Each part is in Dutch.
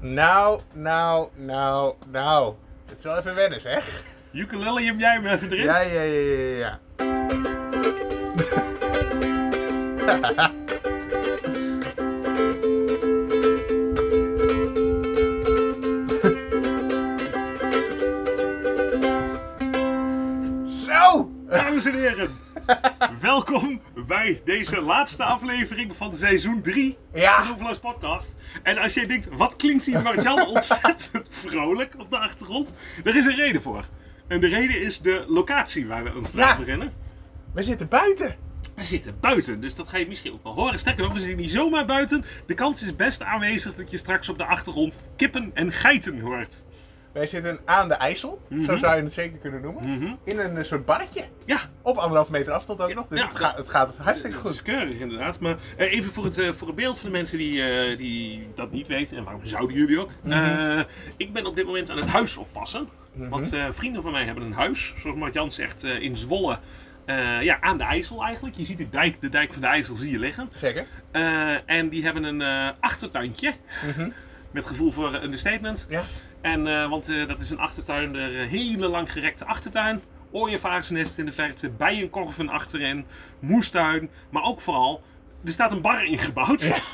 Nou, nou, nou, nou. Het is wel even wennen, zeg. Ukulele hem jij hem even erin? Ja, ja, ja, ja, ja. Zo! Dames en heren, welkom bij deze laatste aflevering van seizoen 3 Ja. van de Overloos Podcast. En als jij denkt, wat klinkt hier Marjan ontzettend vrolijk op de achtergrond? Er is een reden voor. En de reden is de locatie waar we het Ja. beginnen. We zitten buiten. We zitten buiten, dus dat ga je misschien ook wel horen. Sterker nog, we zitten niet zomaar buiten. De kans is best aanwezig dat je straks op de achtergrond kippen en geiten hoort. Wij zitten aan de IJssel, zo Mhm. zou je het zeker kunnen noemen. Mhm. In een eh, soort barretje. Ja, Op anderhalf meter afstand ook nog. Dus Ja, het, gaat, het gaat hartstikke is goed. keurig inderdaad. Maar eh, even voor het, eh, voor het beeld van de mensen die, eh, die dat niet weten. En waarom zouden jullie ook? Mhm. Eh, ik ben op dit moment aan het huis oppassen. Want eh, vrienden van mij hebben een huis. Zoals Mart-Jan zegt, eh, in Zwolle. Eh, ja, aan de IJssel eigenlijk. Je ziet de dijk, de dijk van de IJssel zie je liggen. Zeker. Eh, en die hebben een eh, achtertuintje. Met gevoel voor een understatement. Ja. En, eh, want eh, dat is een achtertuin, een hele lang gerekte achtertuin. Ooievaarsnest in de verte, bijenkorven achterin, moestuin. Maar ook vooral, er staat een bar ingebouwd. Ja.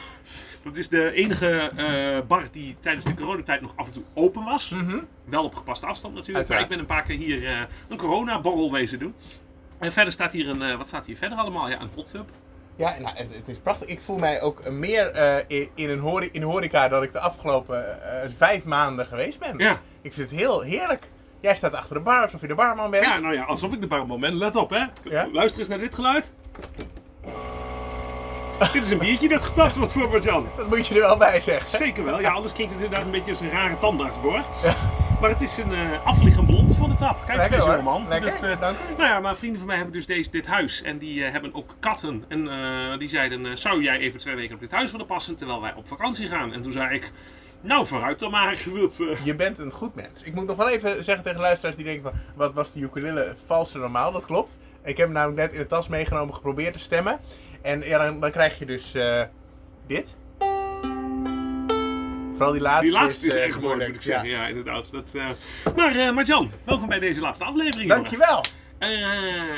Dat is de enige eh, bar die tijdens de coronatijd nog af en toe open was. Mhm. Wel op gepaste afstand natuurlijk. Uiteraard. Ik ben een paar keer hier eh, een coronaborrel wezen doen. En verder staat hier een, wat staat hier verder allemaal? Ja, een hot tub. Ja, nou, het, het is prachtig. Ik voel mij ook meer eh, in, in, een hori in horeca dan ik de afgelopen eh, vijf maanden geweest ben. Ja. Ik vind het heel heerlijk. Jij staat achter de bar alsof je de barman bent. ja, nou ja, alsof ik de barman ben. Let op hè. Ja. Luister eens naar dit geluid. dit is een biertje dat getapt wordt voor Marjan. Dat moet je er wel bij zeggen. Zeker wel. Ja, anders klinkt het inderdaad een beetje als een rare tandartsboor. Maar het is een afvliegend tap. Kijk Lekker hoor. jongeman. Lekker, Dat, eh, dank u. nou ja, maar vrienden van mij hebben dus deze, dit huis. En die eh, hebben ook katten. En eh, die zeiden, zou jij even twee weken op dit huis willen passen terwijl wij op vakantie gaan? En toen zei ik, nou vooruit dan maar. Je bent een goed mens. Ik moet nog wel even zeggen tegen luisteraars die denken van... Wat was die ukulele vals en normaal? Dat klopt. Ik heb hem namelijk net in de tas meegenomen, geprobeerd te stemmen. En ja, dan, dan krijg je dus dit. Vooral die laatste die laatste is eh, erg mooi, moet ik zeggen. Ja, inderdaad. Dat, eh, Maar eh Marjan, welkom bij deze laatste aflevering. Dankjewel. Eh,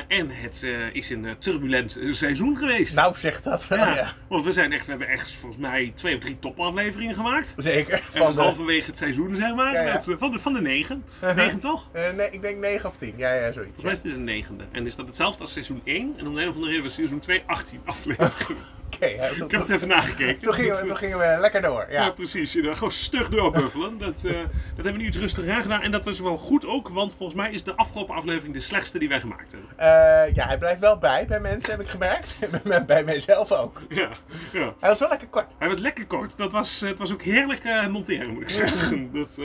en het is een turbulent seizoen geweest. Nou, zeg dat wel, ja. ja, want we, zijn echt, we hebben echt volgens mij twee of drie topafleveringen gemaakt. Zeker. Van de, halverwege het seizoen, zeg maar. Ja. Met, van, de, van de negen. Uh-huh. Negen toch? nee, ik denk 9 of 10. Ja, ja, zoiets. Volgens mij is dit de negende. En is dat hetzelfde als seizoen 1. En om de een of andere reden was seizoen 2 18 afleveringen. Ja, Ik heb het even nagekeken. toen, gingen we, toen gingen we lekker door. Ja, Ja. precies. Je gewoon stug doorbuffelen. Dat, eh, dat hebben we nu iets rustiger aangedaan. En dat was wel goed ook, want volgens mij is de afgelopen aflevering de slechtste die wij gemaakt hebben. Eh, ja, hij blijft wel bij bij mensen, heb ik gemerkt. bij, mijzelf ook. Ja, ja. Hij was wel lekker kort. Hij was lekker kort. Dat was, het was ook heerlijk eh, monteren, moet ik zeggen. Dat,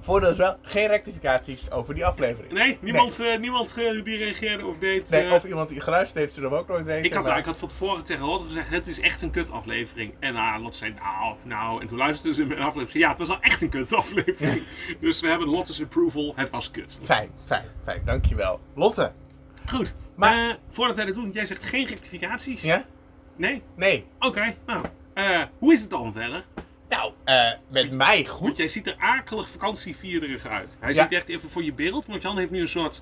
Voordeel is wel geen rectificaties over die aflevering. nee, niemand, eh, niemand eh, die reageerde of deed. Nee, eh, of iemand die geluisterd heeft, zullen we ook nooit weten. Ik had, nou, ik had van tevoren tegen Lotte gezegd, het is echt een kut aflevering. En Lotte zei, nou, nou. En toen luisterde ze mijn aflevering. Zei, ja, het was al echt een kut aflevering. dus we hebben Lotte's approval, het was kut. Fijn, fijn, fijn. Dankjewel. Lotte. Goed, Maar- voordat wij dat doen, jij zegt geen rectificaties. Ja? Nee? Nee. Oké, nou. eh, hoe is het dan verder? Nou, eh, met mij Want goed. jij ziet er akelig vakantievierderig uit. Hij Ja. ziet echt even voor je beeld, want Jan heeft nu een soort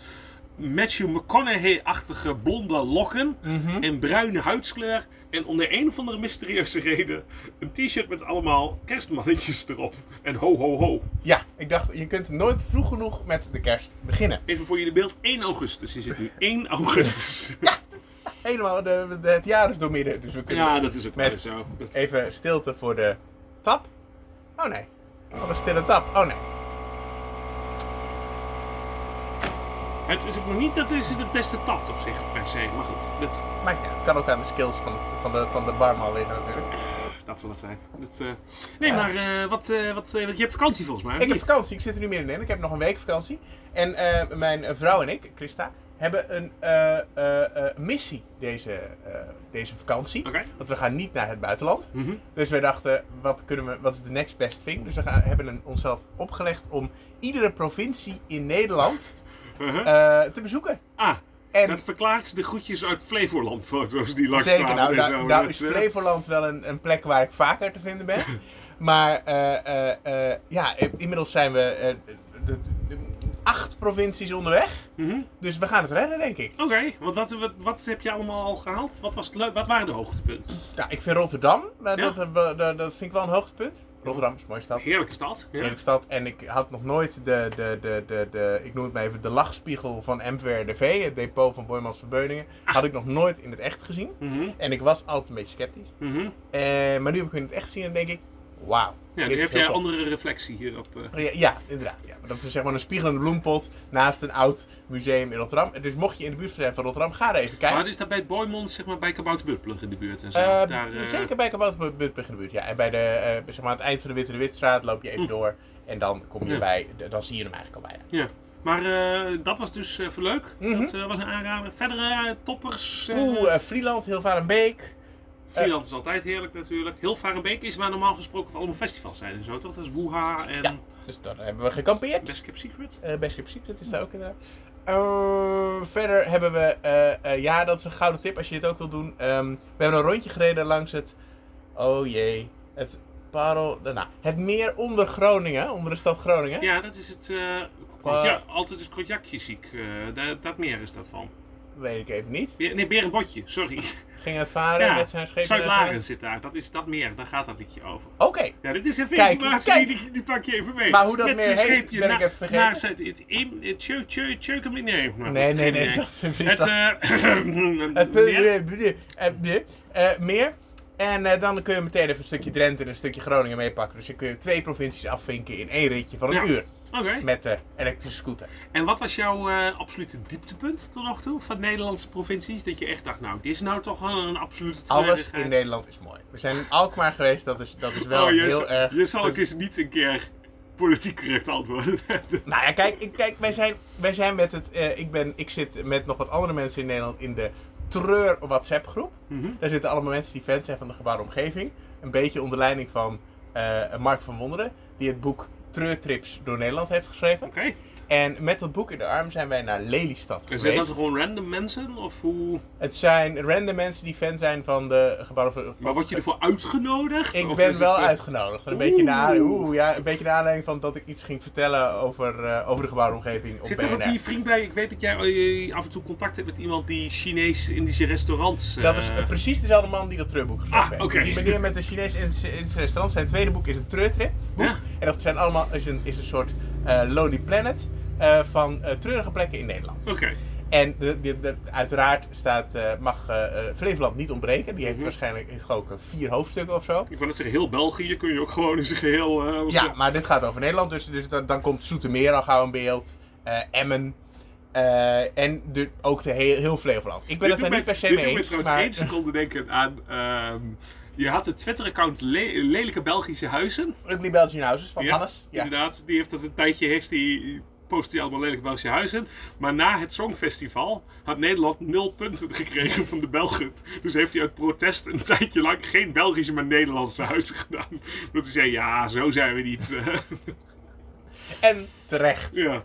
Matthew McConaughey-achtige blonde lokken. Mhm. en bruine huidskleur. En om de een of andere mysterieuze reden een t-shirt met allemaal kerstmannetjes erop. En ho ho ho. Ja, ik dacht, je kunt nooit vroeg genoeg met de kerst beginnen. Even voor jullie beeld, 1 augustus is het nu. 1 augustus. Helemaal, de, de- het jaar is doormidden, dus we kunnen Ja, dat is ook Met- zo. Dat- even stilte voor de tap. Oh nee, oh, een stille tap. Oh nee. Het is ook nog niet dat deze het beste tapt op zich per se. Maar goed, dat, Maakt niet uit. Het kan ook aan de skills van, van, de, van de barman liggen natuurlijk. dat zal het zijn. Dat, eh, Nee, Ja. maar eh, wat, eh, wat, je hebt vakantie volgens mij. Ik heb vakantie, ik zit er nu middenin. Ik heb nog een week vakantie. En mijn vrouw en ik, Christa, hebben een eh, eh, eh, missie deze, deze vakantie. Want we gaan niet naar het buitenland. Mhm. Dus wij dachten, wat, kunnen we, wat is de next best thing? Dus we gaan, hebben een, onszelf opgelegd om iedere provincie in Nederland eh, te bezoeken. ah, En dat verklaart de groetjes uit Flevoland foto's die langs zeker, nou, en zo. Dat, is Flevoland wel een, een plek waar ik vaker te vinden ben. Maar ja, inmiddels zijn we de- acht provincies onderweg. Mhm. Dus we gaan het redden, denk ik. Oké, want wat, wat, wat heb je allemaal al gehaald? Wat, was het wat waren de hoogtepunten? Ja, ik vind Rotterdam, eh, Ja. dat, we- dat, dat vind ik wel een hoogtepunt. Rotterdam is een mooie stad. Heerlijke stad. Ja. Heerlijke stad. En ik had nog nooit de, de, de, de, de, ik noem het maar even, de lachspiegel van MVRDV, het depot van Boymans Verbeuningen, had ik nog nooit in het echt gezien. Mhm, En ik was altijd een beetje sceptisch. mhm. Eh, maar nu heb ik hem in het echt gezien en denk ik, wauw. Ja, nu heb heel jij tof. andere reflectie hierop. eh. Ja, ja, inderdaad. Ja. Maar dat is zeg maar een spiegelende bloempot naast een oud museum in Rotterdam. En Dus mocht je in de buurt zijn van Rotterdam, ga er even kijken. Maar is dat bij het Boymond, zeg maar bij Kabouterbuttplug in de buurt en zo? Eh, Daar, eh, Zeker bij Kabouterburg in de buurt. Ja. En bij de, eh, zeg maar aan het eind van de Witte de Witstraat loop je even Hm. door. En dan kom je Ja. bij, dan zie je hem eigenlijk al bijna. Ja. Maar dat was dus eh, voor leuk. Mhm. Dat was een aanrader. Verdere toppers. eh Oeh, eh, Vlieland, Hilvarenbeek. Vlieland is altijd heerlijk natuurlijk. Hilvarenbeek is waar normaal gesproken allemaal festivals zijn en zo, toch? Dat is Woeha en Ja. Dus daar hebben we gekampeerd. Best Kept Secret. Eh Best Kept Secret is daar ook inderdaad. Eh, verder hebben we, eh, eh, ja, dat is een gouden tip als je dit ook wil doen. Ehm, we hebben een rondje gereden langs het, oh jee, het Parel, nou, het meer onder Groningen, onder de stad Groningen. Ja, dat is het. eh altijd is Krotjakje ziek. eh, dat, dat meer is dat van. Weet ik even niet. Be- Nee, Berenbotje, sorry. Ging het varen Ja, met zijn schepen. Zuid-Laren zit daar. Dat is dat meer. Daar gaat dat liedje over. Oké, Ja, dit is even Kijk, informatie, kijk. Die, die pak je even mee. Maar hoe dat Met meer heet, ben ik even vergeten. naar het het nee, nee, nee, nee. idee. Dat is Het, eh, Het meer? meer. Eh, meer. En eh, dan kun je meteen even een stukje Drenthe en een stukje Groningen meepakken. Dus dan kun je twee provincies afvinken in één ritje van een Ja. uur. Met de elektrische scooter. En wat was jouw eh, absolute dieptepunt tot nog toe van Nederlandse provincies? Dat je echt dacht, nou, dit is nou toch wel een absolute Alles in Nederland is mooi. We zijn in Alkmaar geweest, dat is, dat is wel oh, heel zal- erg... je zal ook eens niet een keer politiek correct antwoorden. Nou ja, kijk, ik, kijk wij, zijn, wij zijn met het... eh, ik, ben, ik zit met nog wat andere mensen in Nederland in de Treur WhatsApp groep. Mhm. Daar zitten allemaal mensen die fans zijn van de gebouwde omgeving. Een beetje onder leiding van eh, Mark van Wonderen. Die het boek Treurtrips door Nederland heeft geschreven. Oké. En met dat boek in de arm zijn wij naar Lelystad En zijn geweest. dat gewoon random mensen? Of hoe... Het zijn random mensen die fan zijn van de gebouwde Maar word je ervoor uitgenodigd? Ik ben wel het, eh, uitgenodigd. Een beetje, na, Oeh. oeh, ja, een beetje naar aanleiding van dat ik iets ging vertellen over, eh, over de gebouwde omgeving op Zit er ook die vriend bij? Ik weet dat jij eh, af en toe contact hebt met iemand die Chinees-Indische restaurants... Dat is precies dezelfde man die dat treurboek geschreven Ah. Die meneer met de Chinese Indische Indische restaurant. Zijn tweede boek is een treurtrip. Ja. En dat zijn allemaal, is een, is een soort Lonely Planet eh, van eh, treurige plekken in Nederland. Oké. En de, de, de- uiteraard staat, eh, mag Flevoland niet ontbreken. Die heeft Mhm. waarschijnlijk ik ik, vier hoofdstukken of zo. Ik wou net zeggen, heel België kun je ook gewoon in zijn geheel... eh, Ja, maar dit gaat over Nederland. Dus, dus dan, dan komt Zoetermeer al gauw in beeld. Emmen. en de, ook de heel, heel Flevoland. Ik ben het doet niet per se mee eens. mij trouwens Maar, één seconde denken aan... ehm, je had het Twitter-account Le- Lelijke Belgische Huizen. Ugly Belgian Houses van Ja, Hannes. Ja. Inderdaad, die heeft dat een tijdje, heeft die, post hij allemaal lelijke Belgische huizen. Maar na het Songfestival had Nederland nul punten gekregen van de Belgen. Dus heeft hij uit protest een tijdje lang geen Belgische, maar Nederlandse huizen gedaan. Dat hij zei, ja, zo zijn we niet. En terecht. ja.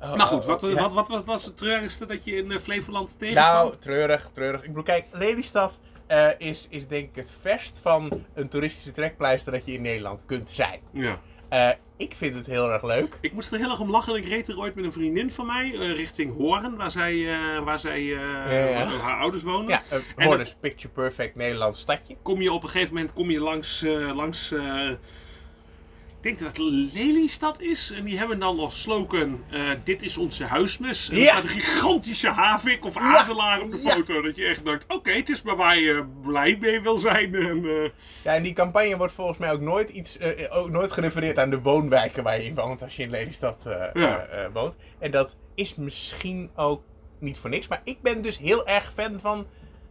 Oh, Maar goed, oh, ja. wat, wat, wat was het treurigste dat je in eh, Flevoland tegenkwam? Nou, treurig, treurig. Ik bedoel, kijk, Lelystad eh, is, is denk ik het verst van een toeristische trekpleister dat je in Nederland kunt zijn. ja. Eh, ik vind het heel erg leuk. Ik moest er heel erg om lachen. Ik reed er ooit met een vriendin van mij eh, richting Hoorn, waar zij, eh, waar zij ja. waar haar ouders wonen. Ja, Hoorn is picture perfect Nederlands stadje. kom je op een gegeven moment kom je langs, langs ik denk dat het Lelystad is. En die hebben dan als slogan, eh, dit is onze huismus. En Ja. staat een gigantische havik of Ja. adelaar op de Ja. foto. Dat je echt denkt, oké, het is maar waar je blij mee wil zijn. En, eh, Ja, en die campagne wordt volgens mij ook nooit, iets, eh, ook nooit gerefereerd aan de woonwijken waar je in woont als je in Lelystad Ja. woont. En dat is misschien ook niet voor niks, maar ik ben dus heel erg fan van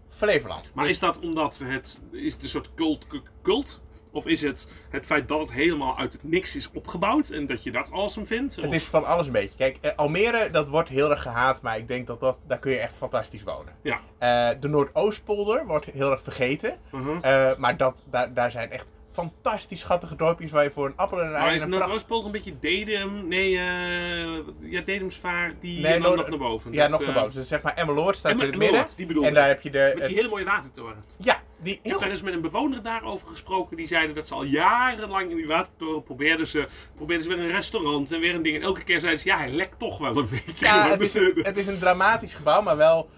Flevoland. maar Dus is dat omdat het, is het een soort cult, cult? Of is het het feit dat het helemaal uit het niks is opgebouwd en dat je dat awesome vindt? het Of- is van alles een beetje. Kijk, eh, Almere, dat wordt heel erg gehaat, maar ik denk dat, dat daar kun je echt fantastisch wonen. Ja. Eh, de Noordoostpolder wordt heel erg vergeten, Uh-huh. eh, maar dat, daar, daar zijn echt fantastisch schattige dorpjes waar je voor een appel en een ei Maar is Noordoostpolder een beetje Dedem? Nee, eh ja, Dedemsvaart, die Nee, Noord- nog naar boven. Ja, Dat, nog naar boven. Dus zeg maar Emmeloord staat Emmer- in het midden. Emmeloord, die bedoel En daar heb je de... Met die hele mooie watertoren. Ja, Die Ik heb daar eens met een bewoner daarover gesproken. Die zeiden dat ze al jarenlang in die watertoren probeerden ze, probeerden ze weer een restaurant en weer een ding. En elke keer zeiden ze, ja, hij lekt toch wel een beetje. Ja, het Dus is, een, de- het is een dramatisch gebouw, maar wel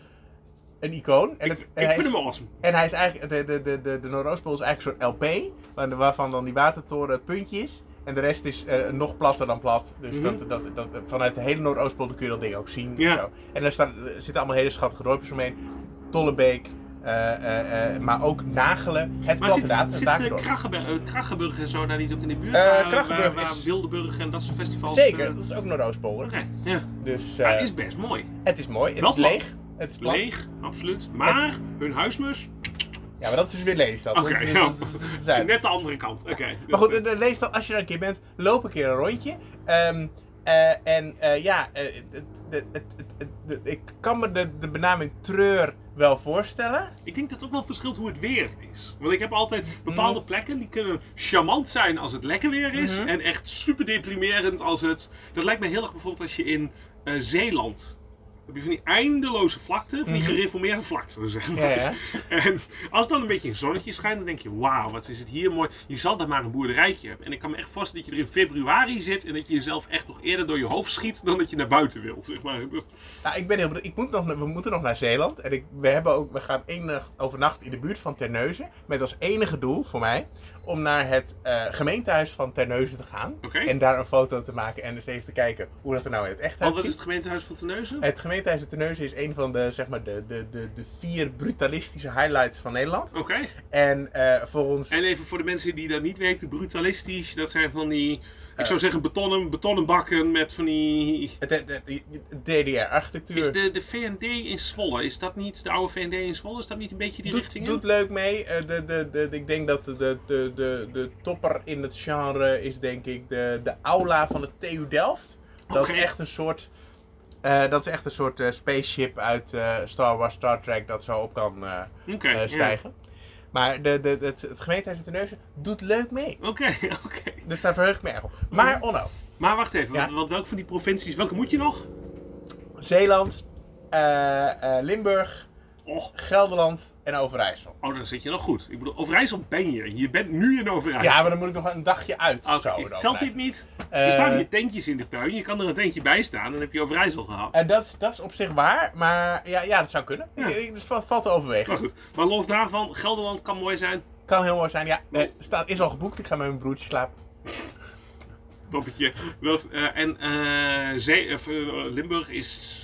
een icoon. En, het, en ik vind is, hem awesome. en hij is eigenlijk, de, de, de, de, de Noordoostpool is eigenlijk een soort LP, waar- waarvan dan die watertoren het puntje is. En de rest is eh, nog platter dan plat. Dus Mhm. dat, dat, dat, vanuit de hele Noordoostpool kun je dat ding ook zien. Ja. Zo. En daar, staan, zitten allemaal hele schattige dorpjes omheen. Tollebeek, maar ook Nagelen. Het Maar zit, zit eh, eh, Krachenburg en zo daar niet ook in de buurt? Eh, Krachenburg waar, waar is- Wildeburg en dat soort festivals? Zeker, eh, dat is ook Noordoostpool. hoor. Oké, ja. Dus eh, het is best mooi. het is mooi, het Wel is plat. leeg. Het is plat. Leeg, absoluut. Maar hun huismus? Ja, maar dat is dus weer Lelystad. Oké, is- ja. Net de andere kant. Oké. Maar goed, de Lelystad, als je er een keer bent, loop een keer een rondje. Eh, en eh, ja, eh, ik kan me de, de benaming treur wel voorstellen. Ik denk dat het ook wel verschilt hoe het weer is. Want ik heb altijd bepaalde Mhm. plekken die kunnen charmant zijn als het lekker weer is. Mhm. En echt super deprimerend als het. Dat lijkt me heel erg bijvoorbeeld als je in eh, Zeeland. Heb je van die eindeloze vlakte, van die Mhm. gereformeerde vlakte, zeg maar. Ja. En als dan een beetje een zonnetje schijnt, dan denk je, wauw, wat is het hier mooi. Je zal daar maar een boerderijtje hebben. En ik kan me echt voorstellen dat je er in februari zit en dat je jezelf echt nog eerder door je hoofd schiet dan dat je naar buiten wilt, zeg maar. Nou, ik ben heel. Ik moet nog, we moeten nog naar Zeeland. En ik, we, hebben ook, we gaan één nacht overnachten in de buurt van Terneuzen. Met als enige doel voor mij om naar het eh, gemeentehuis van Terneuzen te gaan. En daar een foto te maken en eens even te kijken hoe dat er nou in het echt Want wat uitziet. is het gemeentehuis van Terneuzen? Het gemeentehuis van Terneuzen is een van de, zeg maar, de, de, de, de vier brutalistische highlights van Nederland. Oké. En eh, voor ons... En even voor de mensen die dat niet weten, brutalistisch, dat zijn van die, ik Eh. zou zeggen betonnen, betonnen bakken met van die... DDR-architectuur Is de, de VND in Zwolle, is dat niet, de oude VND in Zwolle, is dat niet een beetje die doet, richting in? doet leuk mee. Eh, de, de, de, ik denk dat de, de, de, de, topper in het genre is denk ik de, de aula van de TU Delft. Dat Oké. is echt een soort... eh, dat is echt een soort eh, spaceship uit eh, Star Wars, Star Trek dat zo op kan eh, eh, stijgen. Maar de, de, het, het gemeentehuis in Terneuzen doet leuk mee. Oké, oké. Dus daar verheug ik me erg op. Maar Onno, Maar wacht even, Ja. want, want welke van die provincies, welke moet je nog? Zeeland, eh, eh, Limburg, Oh, Gelderland en Overijssel. oh, dan zit je nog goed. Ik bedoel, Overijssel ben je. Je bent nu in Overijssel. Ja, maar dan moet ik nog een dagje uit. Of zo telt dit niet? Eh, er staan hier tentjes in de tuin, je kan er een tentje bij staan en dan heb je Overijssel gehad. En dat, dat is op zich waar, maar ja, ja dat zou kunnen. Ja. Ik- ik- Dus valt, valt te overwegen. Maar goed, maar los daarvan, Gelderland kan mooi zijn. Kan heel mooi zijn. Ja, eh, staat, is al geboekt. Ik ga met mijn broertje slapen. Toppetje. Dat, eh, en eh, Zee, of, eh, Limburg is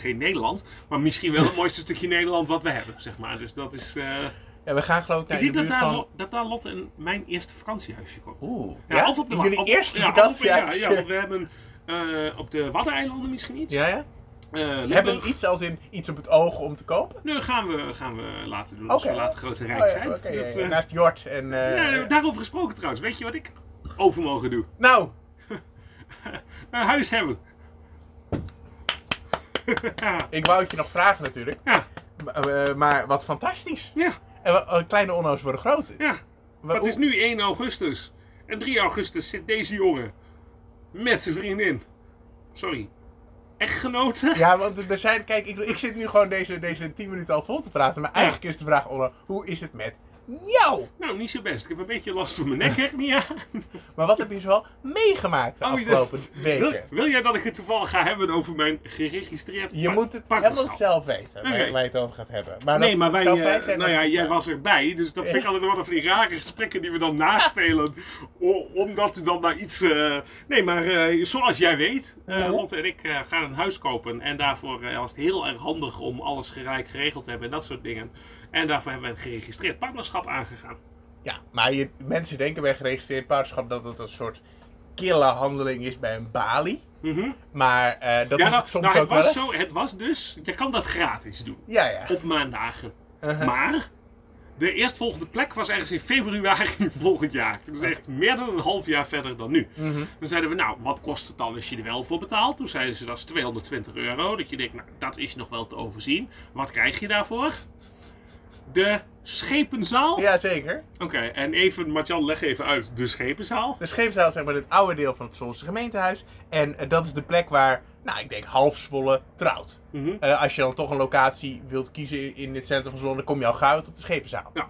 geen Nederland, maar misschien wel het mooiste stukje Nederland wat we hebben, zeg maar. Dus dat is... eh, Ja, we gaan geloof ik naar ik denk de dat daar, van... Dat daar Lotte en mijn eerste vakantiehuisje komt. Oeh, Ja, ja? of op de jullie op- eerste ja, vakantiehuisje. Ja, ja, want we hebben eh, op de Waddeneilanden misschien iets. Ja, ja? Limburg. Hebben we iets als in iets op het oog om te kopen? Nu gaan we, gaan we laten doen als Oké. we later grote rijk Oh, ja, zijn. oké, ja, Dat, ja. eh, Naast Jort en... ja, daarover gesproken trouwens. Weet je wat ik overmorgen doe? Nou, Een huis hebben. ik wou het je nog vragen natuurlijk. ja, Maar, eh, maar wat fantastisch. ja, En eh, kleine onno's worden groot. ja. Het is nu 1 augustus. En 3 augustus zit deze jongen met zijn vriendin. Sorry. Echtgenoten? Ja, want er zijn, kijk, ik, ik zit nu gewoon deze, deze 10 minuten al vol te praten. Maar eigenlijk is de vraag, Onno, hoe is het met jou? Nou, niet zo best. Ik heb een beetje last van mijn nekhernia. Maar wat heb je zoal meegemaakt de Oh, afgelopen Wil, weken? wil jij dat ik het toevallig ga hebben over mijn geregistreerd Je moet het helemaal zelf weten waar, je het over gaat hebben. Maar nee, dat maar wij, eh, zijn nou ja, jij was erbij, dus dat vind ik altijd wel van die rare gesprekken die we dan naspelen, omdat we dan naar iets... eh, Nee, maar eh, zoals jij weet. Lotte en ik gaan een huis kopen en daarvoor was het heel erg handig om alles gelijk geregeld te hebben en dat soort dingen. En daarvoor hebben we een geregistreerd partnerschap aangegaan. Ja, maar je, mensen denken bij geregistreerd partnerschap dat het een soort kille handeling is bij een balie. Mhm. Maar eh, dat ja, is dat, het soms nou, het ook wel was eens. zo, het was dus, je kan dat gratis doen, Ja, ja. op maandagen. Uh-huh. Maar de eerstvolgende plek was ergens in februari volgend jaar. Dus echt meer dan een half jaar verder dan nu. Mhm. Dan zeiden we, nou, wat kost het dan als je er wel voor betaalt? Toen zeiden ze, dat is 220 euro. Dat je denkt, nou, dat is nog wel te overzien. Wat krijg je daarvoor? De Schepenzaal? Ja, zeker. Oké, en even, Marjan, leg even uit. De Schepenzaal? De scheepzaal is zeg maar het oude deel van het Zwolse gemeentehuis. En eh, dat is de plek waar, nou, ik denk half Zwolle trouwt. Mhm. Eh, als je dan toch een locatie wilt kiezen in het centrum van Zwolle, dan kom je al gauw uit op de schepenzaal. Ja.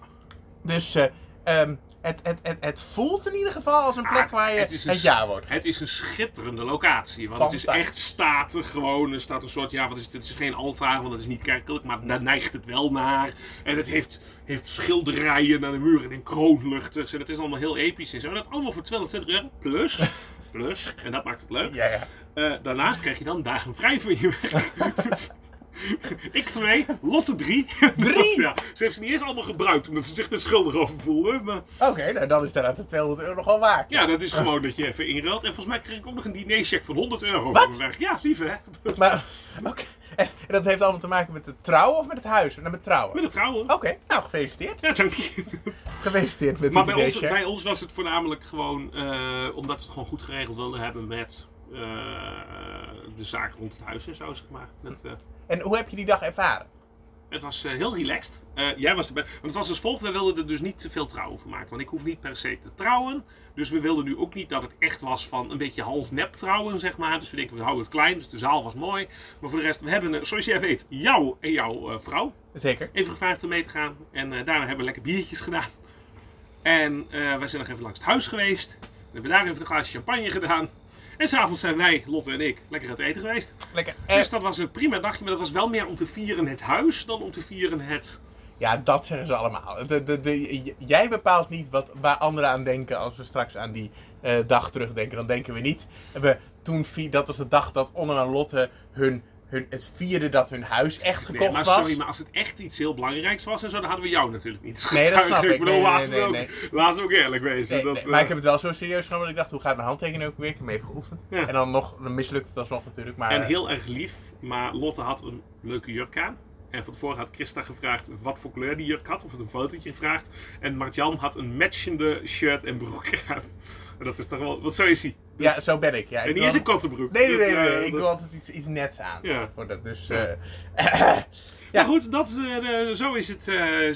Dus eh, ehm, het, het, het, het voelt in ieder geval als een plek Ah, waar je het jaar wordt. Het is een schitterende locatie. Want het is echt statig gewoon. Er staat een soort, ja, wat is het? Het is geen altaar, want het is niet kerkelijk, maar daar neigt het wel naar. En het heeft, heeft schilderijen aan de muren en kroonluchters. En het is allemaal heel episch en zo. En dat allemaal voor 220 euro. Plus, plus, en dat maakt het leuk. Ja, ja. Eh, daarnaast krijg je dan dagen vrij van je werk. Ik twee, Lotte drie. Drie? ja, ze heeft ze niet eens allemaal gebruikt omdat ze zich er schuldig over voelde. Maar Oké, nou dan is inderdaad de 200 euro wel waard. ja, dat is gewoon dat je even inruilt. En volgens mij kreeg ik ook nog een dinercheck van 100 euro Wat? Ja, lief hè. Maar, oké. En en dat heeft allemaal te maken met het trouwen of met het huis? Nou, met trouwen. Met het trouwen. Oké, nou gefeliciteerd. Ja, dank je. Gefeliciteerd met Maar de bij ons, bij ons was het voornamelijk gewoon eh, omdat we het gewoon goed geregeld wilden hebben met de zaak rond het huis en zo, zeg maar. Met, eh, En hoe heb je die dag ervaren? Het was eh, heel relaxed. Eh, jij was erbij. Want het was als volgt: we wilden er dus niet te veel trouwen van maken. Want ik hoef niet per se te trouwen. Dus we wilden nu ook niet dat het echt was van een beetje half nep trouwen, zeg maar. Dus we denken, we houden het klein. Dus de zaal was mooi. Maar voor de rest, we hebben, eh, zoals jij weet, jou en jouw eh, vrouw Zeker. even gevraagd om mee te gaan. En eh, daarna hebben we lekker biertjes gedaan. En eh, wij zijn nog even langs het huis geweest. We hebben daar even een glaasje champagne gedaan. En s'avonds zijn wij, Lotte en ik, lekker aan het eten geweest. Lekker. Eh, Dus dat was een prima dagje, maar dat was wel meer om te vieren het huis dan om te vieren het... Ja, dat zeggen ze allemaal. De, de, de, j- jij bepaalt niet wat, waar anderen aan denken als we straks aan die eh, dag terugdenken. Dan denken we niet. We, toen, vi- dat was de dag dat Onno en Lotte hun, hun, het vierde dat hun huis echt gekocht Nee, maar was. sorry, maar als het echt iets heel belangrijks was en zo, dan hadden we jou natuurlijk niet. Nee, dat snap ik. bedoel, Nee, laten, nee, we ook, nee. laten we ook eerlijk wezen. Nee, dat, nee, eh, maar ik heb het wel zo serieus genomen dat ik dacht, hoe gaat mijn handtekening ook weer? Ik heb hem even geoefend. Ja. En dan nog, dan mislukt het alsnog natuurlijk. Maar, En heel erg lief, maar Lotte had een leuke jurk aan. En van tevoren had Christa gevraagd wat voor kleur die jurk had, of het een fotootje gevraagd. En Martjan had een matchende shirt en broek aan. Dat is toch wel, wat zou je zien? Ja, zo ben ik. Ja, en niet wil- eens een korte broek. Nee, nee, nee. Eh, ik wil altijd iets, iets nets aan. Ja. Voor dat, dus, Ja. eh, Ja, goed, dat, eh, zo is het,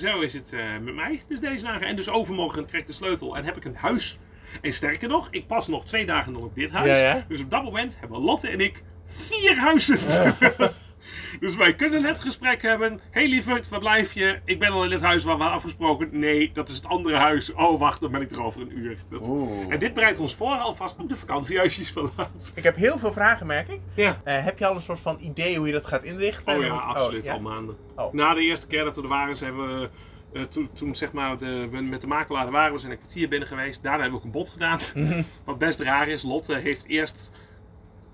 zo is het met mij. Dus deze dagen. En dus overmorgen krijg ik de sleutel en heb ik een huis. En sterker nog, ik pas nog twee dagen dan op dit huis. Ja. Dus op dat moment hebben Lotte en ik vier huizen. dus wij kunnen het gesprek hebben. hey, lieverd, waar blijf je? Ik ben al in het huis waar we afgesproken. Nee, dat is het andere huis. Oh, wacht, dan ben ik er over een uur. Dat- Oeh. En dit bereidt ons voor alvast op de vakantiehuisjes van laat. Ik heb heel veel vragen, merk ik. Ja. Eh, heb je al een soort van idee hoe je dat gaat inrichten? Oh ja, Want- absoluut. ja? Al maanden. Oh. Na de eerste keer dat we er waren, zijn we. eh, toen, toen zeg maar de, we met de makelaar waren, we zijn een kwartier binnen geweest. Daarna hebben we ook een bod gedaan. Mhm. Wat best raar is, Lotte heeft eerst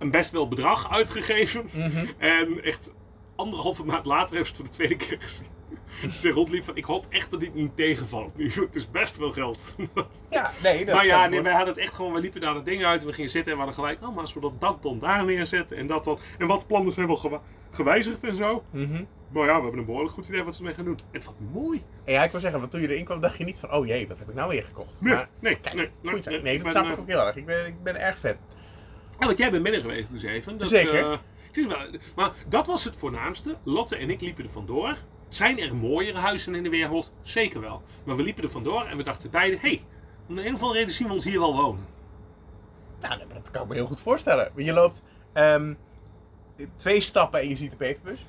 een best wel bedrag uitgegeven. Mhm. En echt anderhalve maand later heeft ze het voor de tweede keer gezien. Ze rondliep van, ik hoop echt dat dit niet tegenvalt nu. Het is best wel geld. Ja, nee. Dat maar ja, nee, wij hadden het echt gewoon, we liepen daar dat ding uit en we gingen zitten en we hadden gelijk, oh maar als we dat, dat dan daar neerzetten en dat dan. En wat plannen zijn wel gewa- gewijzigd en zo. Mhm. Maar ja, we hebben een behoorlijk goed idee wat ze ermee gaan doen. En wat mooi. En ja, ik wil zeggen, want toen je erin kwam, dacht je niet van, oh jee, wat heb ik nou weer gekocht? Nee, Maar, nee, kijk, nee, nee, nee, nee, ik dat snap ik eh, ook heel erg. Ik ben, ik ben erg fan. Ja, want jij bent binnen geweest dus even. Dat, Zeker. eh, het is wel, maar dat was het voornaamste. Lotte en ik liepen er vandoor. Zijn er mooiere huizen in de wereld? Zeker wel. Maar we liepen er vandoor en we dachten beide, hé, hey, om de een of andere reden zien we ons hier wel wonen. Nou, dat kan ik me heel goed voorstellen. Je loopt ehm, twee stappen en je ziet de peperbus.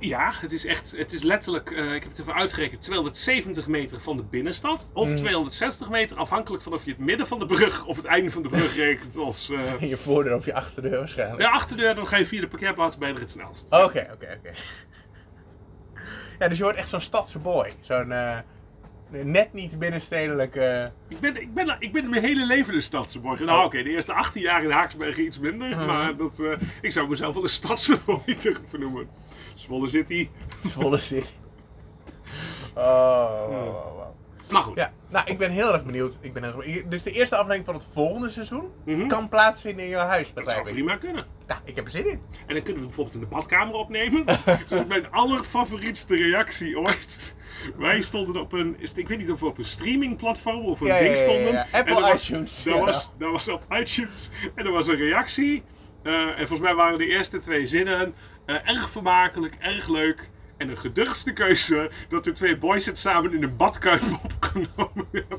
Ja, het is echt, het is letterlijk, eh, ik heb het even uitgerekend, 270 meter van de binnenstad. Of Mm. 260 meter, afhankelijk van of je het midden van de brug of het einde van de brug rekent als... eh, In je voordeur of je achterdeur waarschijnlijk. de achterdeur, dan ga je via de parkeerplaats er het snelst. Oké, oké, oké. Ja, dus je wordt echt zo'n stadse boy. Zo'n eh, net niet binnenstedelijke... Ik ben, ik, ben, ik ben mijn hele leven een stadseboy. Nou, Oh. oké, de eerste 18 jaar in Haaksbergen iets minder. Mhm. Maar dat, eh, ik zou mezelf wel een stadseboy durven noemen. Zwolle City. volle zin. Oh, wow, wow, wow. Maar goed. Ja, nou, ik ben heel erg benieuwd. Ik ben heel erg benieuwd. Dus de eerste aflevering van het volgende seizoen Mhm. kan plaatsvinden in jouw huis, Dat zou ik. prima kunnen. Nou, ik heb er zin in. En dan kunnen we het bijvoorbeeld in de badkamer opnemen. Mijn allerfavorietste reactie ooit. Wij stonden op een, ik weet niet of we op een streamingplatform of een Ja, ja, ding ja, ja, stonden. ja. Apple En was, iTunes, Dat ja. was, dat was op iTunes. En er was een reactie. Eh, en volgens mij waren de eerste twee zinnen eh, erg vermakelijk, erg leuk. En een gedurfde keuze dat de twee boys het samen in een badkuip opgenomen hebben.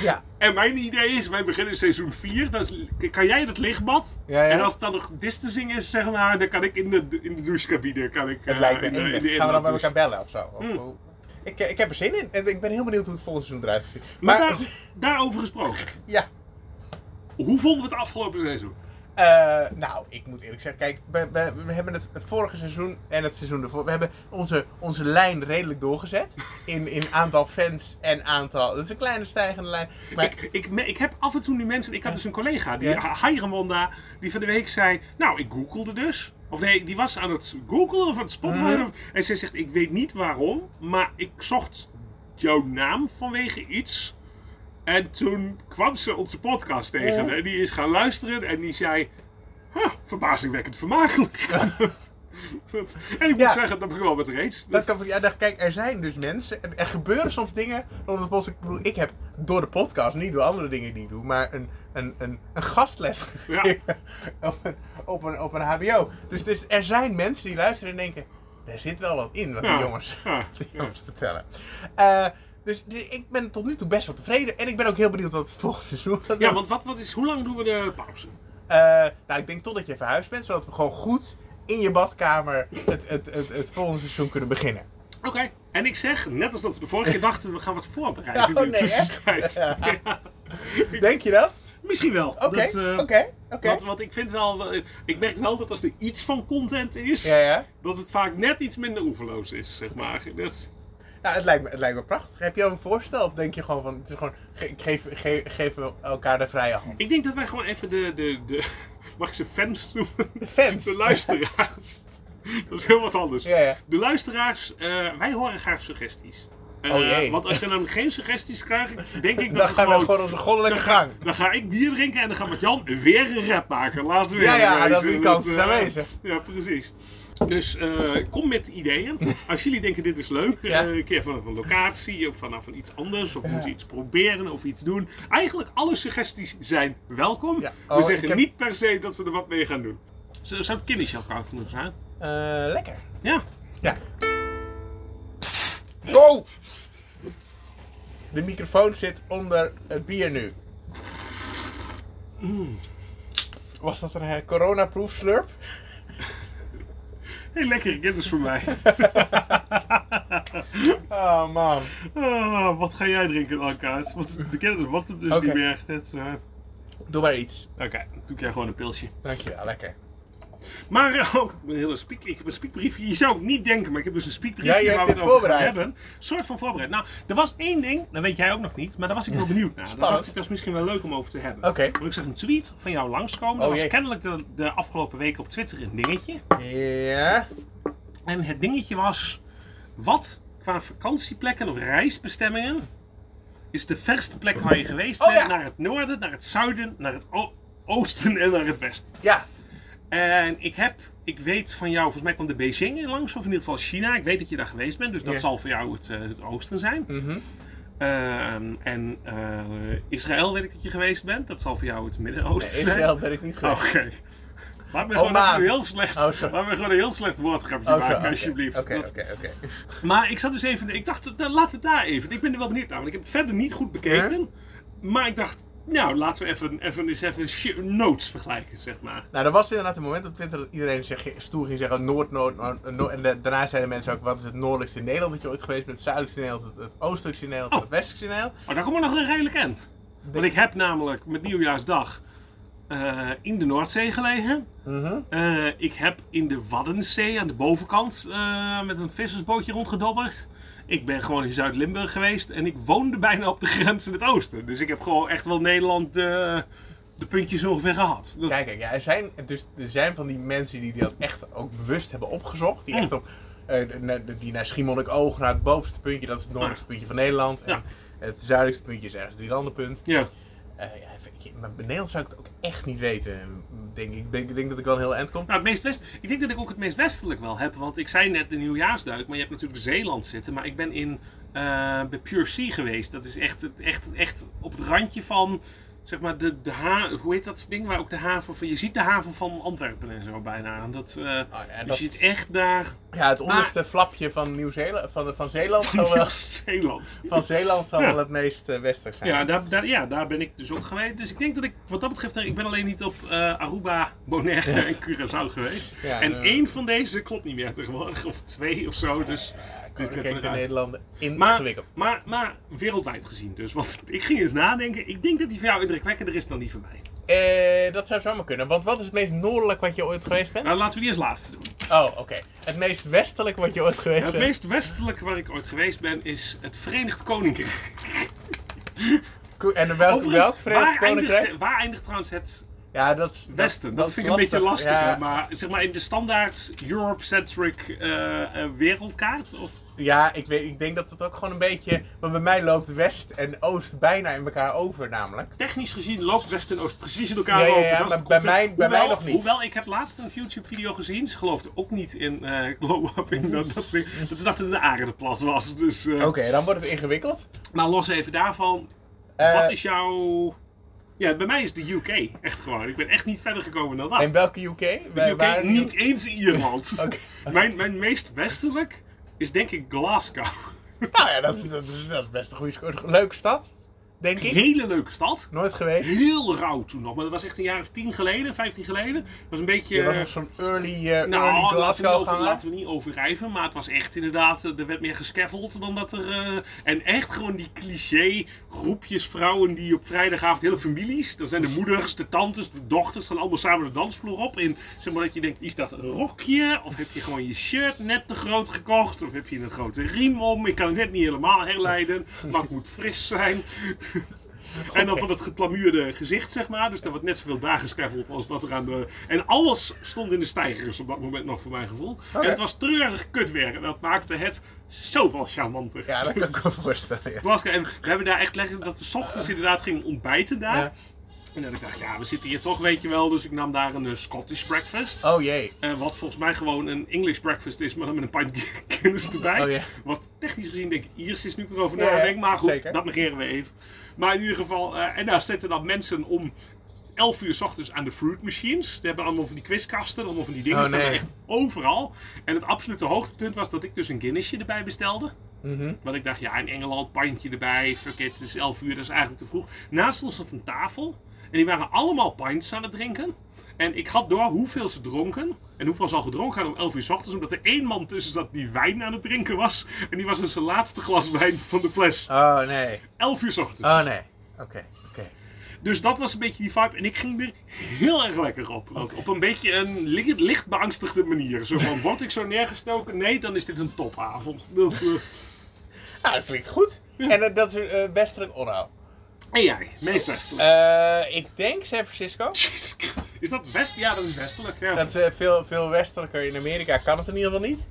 Ja, En mijn idee is, wij beginnen seizoen 4. Dan is- kan jij dat lichtbad? Ja, ja. En als het dan nog distancing is, zeg maar, dan kan ik in de, in de douchecabine. Kan ik, het eh, lijkt me in de- in de Gaan we dan bij elkaar bellen of zo? Of Hmm. Ik, ik heb er zin in. En ik ben heel benieuwd hoe het volgende seizoen eruit ziet. Maar Maar, daar, daarover gesproken. ja. Hoe vonden we het afgelopen seizoen? Eh, nou, ik moet eerlijk zeggen, kijk, we, we, we hebben het vorige seizoen en het seizoen ervoor, we hebben onze, onze lijn redelijk doorgezet. In, in aantal fans en aantal, dat is een kleine stijgende lijn. Maar Ik, ik, heb af en toe nu mensen. Ik had dus een collega, die Ja. die van de week zei. Nou, ik googelde dus. Of nee, die was aan het googelen of aan het Spotify. Mhm. En zij zegt: Ik weet niet waarom, maar ik zocht jouw naam vanwege iets. En toen kwam ze onze podcast tegen. Ja. En die is gaan luisteren en die zei: huh, Verbazingwekkend vermakelijk. en ik moet Ja. zeggen, dat wel met haar eens. Dat kan, ja, dacht, kijk, er zijn dus mensen, er, er gebeuren soms dingen, podcast. ik bedoel, ik heb door de podcast, niet door andere dingen die ik doe, maar een, een, een, een gastles op, een, op, een, op een hbo. Dus, dus er zijn mensen die luisteren en denken, er zit wel wat in wat die jongens, die jongens vertellen. Eh, dus ik ben tot nu toe best wel tevreden en ik ben ook heel benieuwd wat het volgende seizoen gaat Ja, doen. want wat, wat is, hoe lang doen we de pauze? Eh, nou, ik denk totdat je verhuisd bent, zodat we gewoon goed in je badkamer het, het, het, het volgende seizoen kunnen beginnen. Oké, en ik zeg, net als dat we de vorige keer dachten, we gaan wat voorbereiden Oh, in de nee, tussentijd. Ja. Denk je dat? misschien wel. Oké, Dat, eh, oké, want ik vind wel, eh, ik merk wel dat als er iets van content is, Ja, ja. dat het vaak net iets minder oeverloos is, zeg maar. Dat, Nou, het lijkt, me, het lijkt me prachtig. Heb je ook een voorstel? Of denk je gewoon van, het is gewoon, ge- geef, ge- elkaar de vrije hand? ik denk dat wij gewoon even de, de, de mag ik ze fans noemen? De fans. De luisteraars. Dat is heel wat anders. Ja, ja. De luisteraars, eh, wij horen graag suggesties. Eh, Oh. Want als je dan geen suggesties krijgt, denk ik dat Dan gaan we gewoon gewoon onze goddelijke gang. dan ga ik bier drinken en dan gaat Jan weer een rap maken. Laten we Ja, ja, dat- wezen. die kans is eh, aanwezig. Ja, precies. Dus eh, kom met ideeën. Als jullie denken dit is leuk, Ja. eh, een keer vanaf een locatie of vanaf een iets anders, of Ja. moeten iets proberen of iets doen. Eigenlijk alle suggesties zijn welkom. Ja. we Oh, zeggen heb- niet per se dat we er wat mee gaan doen. Zou het kindershell koud genoeg zijn? Eh, lekker. Ja. Ja. Go! De microfoon zit onder het bier nu. Mm. Was dat een uh, corona-proof slurp? Heel lekkere kennis voor mij. Oh man. Ah, wat ga jij drinken dan, Kaat? Want de kennis wordt hem dus niet meer. Dit, eh, Doe maar iets. Oké, doe ik jij gewoon een pilsje. Dankjewel, lekker. Maar eh, ook een hele speak, ik heb een speakbriefje. Je zou het niet denken, maar ik heb dus een speakbriefje Ja, waar we dit het over gaan voorbereid. hebben. Een soort van voorbereid. Nou, er was één ding, dat weet jij ook nog niet, maar daar was ik wel benieuwd naar. Spannend. dacht ik, dat is misschien wel leuk om over te hebben. Oké. Want ik zag een tweet van jou langskomen. Oh, dat was jee. kennelijk de, de afgelopen weken op Twitter een dingetje. Ja. En het dingetje was, wat qua vakantieplekken of reisbestemmingen is de verste plek waar je geweest Oh, bent ja. naar het noorden, naar het zuiden, naar het oosten en naar het westen. Ja. En ik heb, ik weet van jou, volgens mij kwam de Beijing langs, of in ieder geval China. Ik weet dat je daar geweest bent, dus dat zal voor jou het, eh, het oosten zijn. Mhm. Ehm, en eh, Israël weet ik dat je geweest bent, dat zal voor jou het Midden-Oosten Nee, zijn. Israël ben ik niet geweest. Oké. Laat me Oh, gewoon een heel slecht, Oh, laat me gewoon een heel slecht woordgrapje Oh, maken, alsjeblieft. Oké, oké. maar ik zat dus even, ik dacht, nou, laten we daar even. Ik ben er wel benieuwd naar, want ik heb het verder niet goed bekeken. Maar ik dacht, nou, laten we even, even, eens even notes vergelijken, zeg maar. Nou, er was inderdaad een moment op Twitter dat iedereen zeg, stoer ging zeggen Noord, Noord, Noord, Noord- En de- daarna zeiden mensen ook, wat is het noordelijkste Nederland dat je ooit geweest bent? Het zuidelijkste Nederland, het, het oostelijkste Nederland, Oh. het westelijkste Nederland. Maar daar komt er nog een redelijk end. Want ik heb namelijk met Nieuwjaarsdag eh, in de Noordzee gelegen. Mhm. Eh, ik heb in de Waddenzee aan de bovenkant eh, met een vissersbootje rondgedobberd. Ik ben gewoon in Zuid-Limburg geweest en ik woonde bijna op de grens in het oosten. Dus ik heb gewoon echt wel Nederland de, de puntjes ongeveer gehad. Dat- Kijk, kijk ja, er, zijn, dus, er zijn van die mensen die dat echt ook bewust hebben opgezocht. Die Mm. echt op, eh, die naar Schiermonnikoog, naar het bovenste puntje, dat is het noordelijkste puntje van Nederland. Ja. En het zuidelijkste puntje is ergens het drielandenpunt. ja. Eh ja, maar bij Nederland zou ik het ook echt niet weten, denk ik. Denk, denk dat ik wel een heel eind kom. Nou, het meest west, ik denk dat ik ook het meest westelijk wel heb. Want ik zei net de nieuwjaarsduik, maar je hebt natuurlijk Zeeland zitten. Maar ik ben in, eh, bij Pure Sea geweest. Dat is echt, echt, echt op het randje van, zeg maar, de, de ha hoe heet dat ding? Waar ook de haven van, je ziet de haven van Antwerpen en zo bijna. En Dat, eh, ja, dat- je ziet echt daar Ja, het onderste flapje van, Nieuw-Zeeland, van, van Zeeland van zal wel, Zeeland. van Zeeland zal Ja. wel het meest eh, westelijk zijn. Ja daar, daar, ja, daar ben ik dus ook geweest. Dus ik denk dat ik, wat dat betreft, ik ben alleen niet op eh, Aruba, Bonaire en Curaçao geweest. En één van deze klopt niet meer tegenwoordig, of twee of zo. Dus ja, Koninkrijk der Nederlanden Maar, ingewikkeld. maar, maar wereldwijd gezien dus. Want ik ging eens nadenken. Ik denk dat die voor jou indrukwekkender is dan die voor mij. Eh, dat zou zomaar kunnen. Want wat is het meest noordelijk wat je ooit geweest bent? Nou, laten we die als laatste doen. Oh, oké. Het meest westelijk wat je ooit geweest Het bent? meest westelijke waar ik ooit geweest ben is het Verenigd Koninkrijk. Ko- En welk, Verenigd waar, Koninkrijk? eindigt, waar eindigt trouwens het Ja, dat is... Westen? Dat, vind ik een beetje lastig. Ja, Maar zeg maar in de standaard Europe-centric eh, eh, wereldkaart? Of? Ja, ik, weet, ik denk dat het ook gewoon een beetje... Maar bij mij loopt West en Oost bijna in elkaar over namelijk. Technisch gezien loopt West en Oost precies in elkaar Ja, ja, over. ja, is maar bij mij- bij mij nog niet. Hoewel, ik heb laatst een YouTube-video gezien. Ze geloofden ook niet in eh glow-upping. Dat, dat, ze- dat ze dachten dat de aarde plat was. Dus, eh, Oké, dan wordt het ingewikkeld. Maar los even daarvan. Eh, wat is jouw... Ja, bij mij is de UK. Echt gewoon. Ik ben echt niet verder gekomen dan dat. En welke UK? UK niet eens Ierland. Oké. mijn, mijn meest westelijk is denk ik Glasgow. Nou ja, dat is, is, best een goede. Leuke stad, denk ik. Hele leuke stad. Nooit geweest. Heel rauw toen nog, maar dat was echt een jaar of tien geleden, vijftien geleden. Dat was een beetje... Je was nog zo'n early, nou, early laten, we niet Glasgow ganger. laten we niet overdrijven, maar het was echt inderdaad, eh, er werd meer gescaffeld dan dat er... eh, en echt gewoon die cliché groepjes vrouwen die op vrijdagavond, hele families, dan zijn de moeders, de tantes, de dochters, dan allemaal samen de dansvloer op. En zeg maar dat je denkt, is dat een rokje? Of heb je gewoon je shirt net te groot gekocht? Of heb je een grote riem om? Ik kan het net niet helemaal herleiden, maar het moet fris zijn. En dan van het geplamuurde gezicht, zeg maar. Dus er wordt net zoveel dagen gescaffeld als dat er aan de... En alles stond in de stijgers op dat moment nog, voor mijn gevoel. En het was treurig kutwerk. En dat maakte het zoveel charmanter. Ja, dat kan ik me voorstellen. ja. We hebben daar echt leggen dat we 's ochtends inderdaad gingen ontbijten daar. Ja. En dat ik dacht, ja, we zitten hier toch, weet je wel. Dus ik nam daar een eh, Scottish breakfast. Oh jee. Eh, wat volgens mij gewoon een English breakfast is, maar dan met een pint Guinness erbij. Oh ja. Wat technisch gezien denk ik Iers is nu ik erover ja, nadenk. Maar goed, zeker. dat negeren we even. Maar in ieder geval, eh, en daar zitten dan mensen om 11 uur s ochtends aan de fruit machines. Die hebben allemaal van die quizkasten, allemaal van die dingen. Oh, staan nee. echt overal. En het absolute hoogtepunt was dat ik dus een Guinnessje erbij bestelde. Mhm. Want ik dacht, ja, in Engeland, pintje erbij. Fuck it, het is 11 uur, dat is eigenlijk te vroeg. Naast ons zat een tafel. En die waren allemaal pints aan het drinken. En ik had door hoeveel ze dronken. En hoeveel ze al gedronken hadden om 11 uur s ochtends. Omdat er één man tussen zat die wijn aan het drinken was. En die was in zijn laatste glas wijn van de fles. Oh nee. 11 uur s ochtends. Oh nee. Oké, oké. Dus dat was een beetje die vibe. En ik ging er heel erg lekker op. Op een beetje een li- licht beangstigde manier. Zo van, word ik zo neergestoken? Nee, dan is dit een topavond. Nou, dat klinkt goed. En eh, dat is eh westelijk onhoud. En jij, meest westelijk. Eh, ik denk San Francisco. Jezus. Is dat west? Ja, dat is westelijk. Ja. Dat is eh, veel, veel westelijker. In Amerika kan het in ieder geval niet.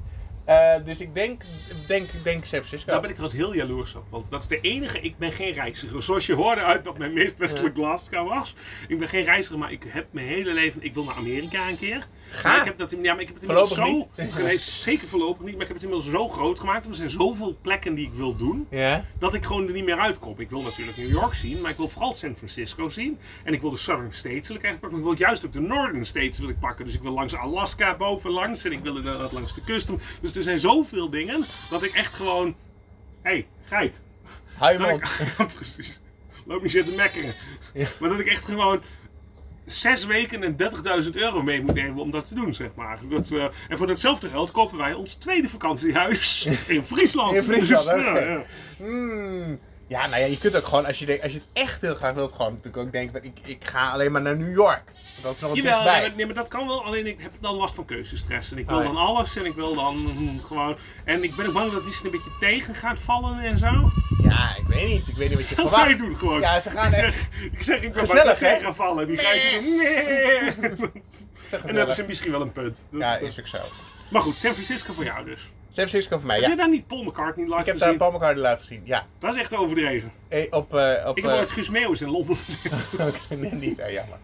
Eh, dus ik denk, denk, denk San Francisco. Daar ben ik trouwens heel jaloers op. Want dat is de enige. Ik ben geen reiziger. Zoals je hoorde uit dat mijn meest westelijk Glasgow was. Ik ben geen reiziger, maar ik heb mijn hele leven. Ik wil naar Amerika een keer. Ga. Maar ik heb dat, ja, maar ik heb het inmiddels Voorlopig zo. Nee, zeker voorlopig niet. Maar ik heb het inmiddels zo groot gemaakt. Er zijn zoveel plekken die ik wil doen. Ja? Dat ik gewoon er niet meer uitkom. Ik wil natuurlijk New York zien. Maar ik wil vooral San Francisco zien. En ik wil de Southern States wil ik eigenlijk pakken. Maar ik wil juist ook de Northern States wil ik pakken. Dus ik wil langs Alaska bovenlangs. En ik wil inderdaad langs de kust. Dus er zijn zoveel dingen. Dat ik echt gewoon. Hé, hey, geit. Hou je Dat mond. precies. Loop niet zitten mekkeren. Ja. Maar dat ik echt gewoon zes weken en 30.000 euro mee moet nemen om dat te doen, zeg maar. Dat, eh, en voor datzelfde geld kopen wij ons tweede vakantiehuis in Friesland. In Friesland, Dus, oké. ja, ja. Hmm. Ja, nou ja, je kunt ook gewoon, als je, denkt, als je het echt heel graag wilt, gewoon natuurlijk ook denken, ik, ik ga alleen maar naar New York. Dat is nog het Jawel, dichtstbij. nee, maar- nee, maar dat kan wel. Alleen ik heb dan last van keuzestress. En ik wil Oh, ja. dan alles en ik wil dan mm, gewoon... En ik ben ook bang dat die een beetje tegen gaat vallen en zo. Ja, ik weet niet. Ik weet niet wat je Dat verwacht. doen gewoon. Ja, ze gaan ik, echt- zeg, ik zeg, ik ben bang dat tegen gaan vallen. Die gaan doen, nee. Zeg En dan hebben ze misschien wel een punt. Dat- Ja, dat- is ook zo. Maar goed, San Francisco voor jou dus. San Francisco voor mij, Heb je ja. daar niet Paul McCartney live Ik heb gezien? daar Paul McCartney live gezien, ja. Dat is echt overdreven. Eh, Op, eh, op, Ik heb eh, ooit Guus Meeuwis in Londen Oké, nee, niet, eh, jammer.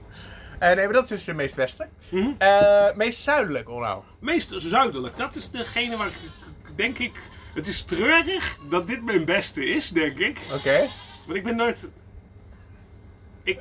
Eh, nee, maar dat is dus de meest westelijk. Mhm. Eh, meest zuidelijk, onhoud. Meest zuidelijk. Dat is degene waar ik, ik- denk ik... Het is treurig dat dit mijn beste is, denk ik. Oké. Want ik ben nooit... Ik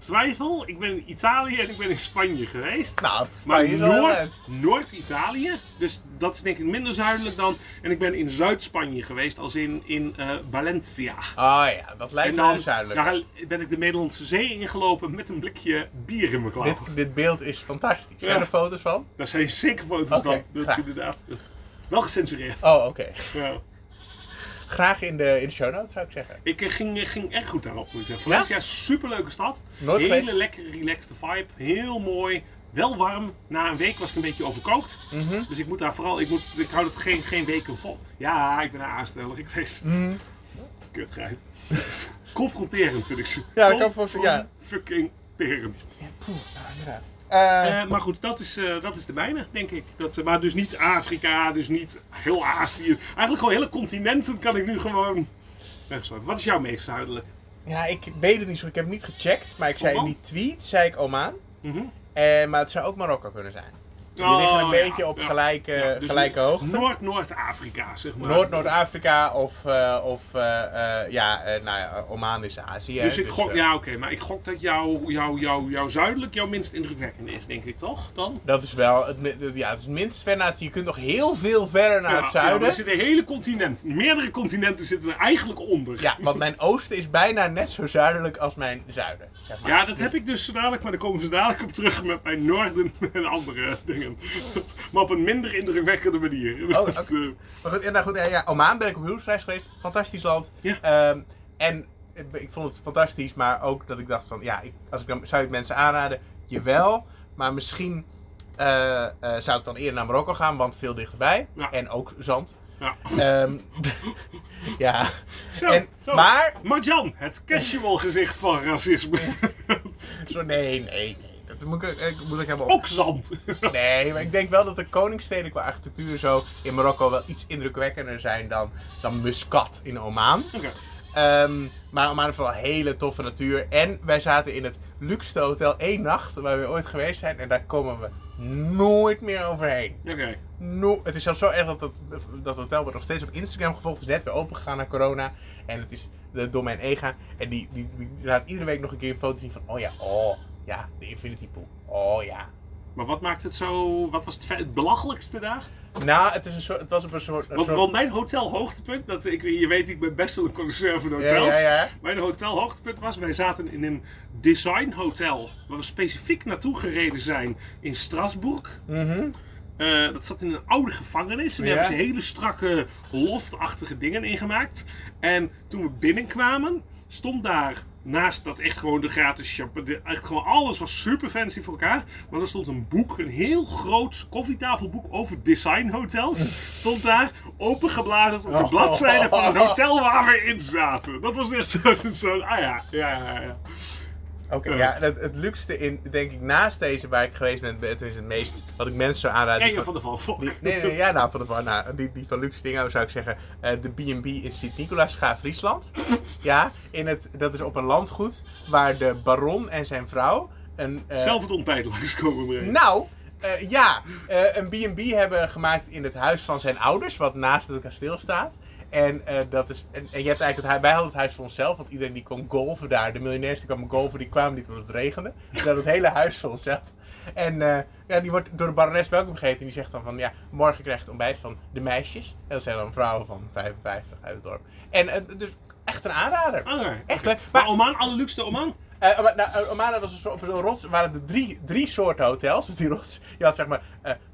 twijfel. Ik ben in Italië en ik ben in Spanje geweest. Nou, Maar Spanje Noord. Noord-Italië, dus dat is denk ik minder zuidelijk dan. En ik ben in Zuid-Spanje geweest, als in, in eh, Valencia. Oh ja, dat lijkt me dan zuidelijk. daar ben ik de Nederlandse Zee ingelopen met een blikje bier in mijn klauw. Dit, dit beeld is fantastisch. Zijn Ja. er foto's van? Daar zijn zeker foto's van. Dat inderdaad. Wel gecensureerd. Oh, oké. Ja. Graag in de, in de show notes zou ik zeggen. Ik eh, ging, ging echt goed daarop, moet ik zeggen. Valencia, superleuke stad. Nooit Hele geweest? lekkere, relaxed vibe. Heel mooi. Wel warm. Na een week was ik een beetje overkookt. Mhm. Dus ik moet daar vooral, ik, moet, ik hou het geen, geen weken vol. Ja, ik ben een aansteller. Ik weet het. Mhm. Kutgeit. Confronterend vind ik ze. Ja, ik kan voor- ja. Fucking terend. Ja, poeh, ja, inderdaad. Eh, Eh, maar goed, dat is, eh, dat is de mijne, denk ik. Dat, maar dus niet Afrika, dus niet heel Azië. Eigenlijk gewoon hele continenten kan ik nu gewoon wegslaan. Wat is jouw meest zuidelijk? ja, ik weet het niet zo. Ik heb het niet gecheckt, maar ik zei in die tweet, zei ik Oman. Mhm. Eh, maar het zou ook Marokko kunnen zijn. Die Oh, liggen een ja, beetje op ja. gelijke, Ja, dus gelijke hoogte. Noord-Noord-Afrika, zeg maar. Noord-Noord-Afrika of, eh, of eh, eh, ja, nou ja, Oman is Azië. Dus ik gok, eh, ja oké, maar ik gok dat jouw jou, jou, jou zuidelijk jouw minst indrukwekkende is, denk ik toch? Dan? Dat is wel, het, ja, het is minst ver naar het Je kunt nog heel veel verder naar Ja, het Ja, zuiden. maar er zitten hele continenten, meerdere continenten zitten er eigenlijk onder. Ja, want mijn oosten is bijna net zo zuidelijk als mijn zuiden. Zeg maar. Ja, dat heb ik dus zo dadelijk, maar daar komen ze dadelijk op terug met mijn noorden en andere dingen. Maar op een minder indrukwekkende manier. Oh, Dat, oké. eh, Maar goed, nou goed, ja, ja, Oman ben ik op huwelijksreis geweest. Fantastisch land. Ja. Ehm, en ik, vond het fantastisch, maar ook dat ik dacht van, ja, ik, als ik dan, zou ik mensen aanraden, jawel. Maar misschien eh, eh, zou ik dan eerder naar Marokko gaan, want veel dichterbij. Ja. En ook zand. ja. Ehm, ja. Zo, En, zo. maar, Marjan, het casual gezicht van racisme. zo, nee, nee, nee. Dat moet ik, ik moet ik helemaal op. Ook zand. Nee, maar ik denk wel dat de koningssteden qua architectuur zo in Marokko wel iets indrukwekkender zijn dan, dan Muscat in Oman. Oké. Ehm, maar Oman heeft wel hele toffe natuur. En wij zaten in het luxe hotel één nacht waar we ooit geweest zijn. En daar komen we nooit meer overheen. Oké. No, het is zelfs zo erg dat dat, dat hotel wordt nog steeds op Instagram gevolgd. Het is net weer open gegaan na corona. En het is de, door mijn ega. En die, die, die laat iedere week nog een keer een foto zien van... Oh ja, oh ja, de Infinity Pool. Oh ja. Maar wat maakt het zo... Wat was het, het belachelijkste daar? Nou, het, is een soort, het was op een soort... Een Want, soort want mijn hotel hoogtepunt, dat, ik, je weet, ik ben best wel een connoisseur van ja, hotels. ja, ja. Mijn hotel hoogtepunt was, wij zaten in een design hotel. Waar we specifiek naartoe gereden zijn in Strasbourg. Mhm. Eh, dat zat in een oude gevangenis. En daar Ja. hebben ze hele strakke, loftachtige dingen ingemaakt. En toen we binnenkwamen, stond daar naast dat echt gewoon de gratis champagne. Echt gewoon alles was super fancy voor elkaar. Maar er stond een boek, een heel groot koffietafelboek over designhotels. Stond daar opengebladerd op de Oh. bladzijde van het hotel waar we in zaten. Dat was echt zo'n. Zo, ah ja, ja, ja. ja. Oké, ja, het, het luxste in, denk ik, naast deze waar ik geweest ben, het is het meest, wat ik mensen zou aanraden. Ken je van- van de die- nee, nee, ja, nou, van de van, nou, die, die van luxe dingen zou ik zeggen, eh, de B&B in Sint-Nicolaas, Scha, Friesland. ja, in het, dat is op een landgoed waar de baron en zijn vrouw een... eh, Zelf het ontbijt langskomen brengen. Nou, eh, ja, een B&B hebben gemaakt in het huis van zijn ouders, wat naast het kasteel staat. En, eh, dat is, en, en je hebt eigenlijk het wij hadden het huis voor onszelf, want iedereen die kon golven daar, de miljonairs die kwamen golven, die kwamen niet omdat het regende. Dus we hadden het hele huis voor onszelf. En eh, ja, die wordt door de barones welkom geheten en die zegt dan van, ja, morgen krijgt het ontbijt van de meisjes. En dat zijn dan vrouwen van 55 uit het dorp. En eh, dus echt een aanrader. Echt leuk. Maar Maar Oman, alle luxe Oman? maar, nou, Oman was een soort, op zo'n rots, waren er drie, drie soorten hotels. Dus die rots, je had zeg maar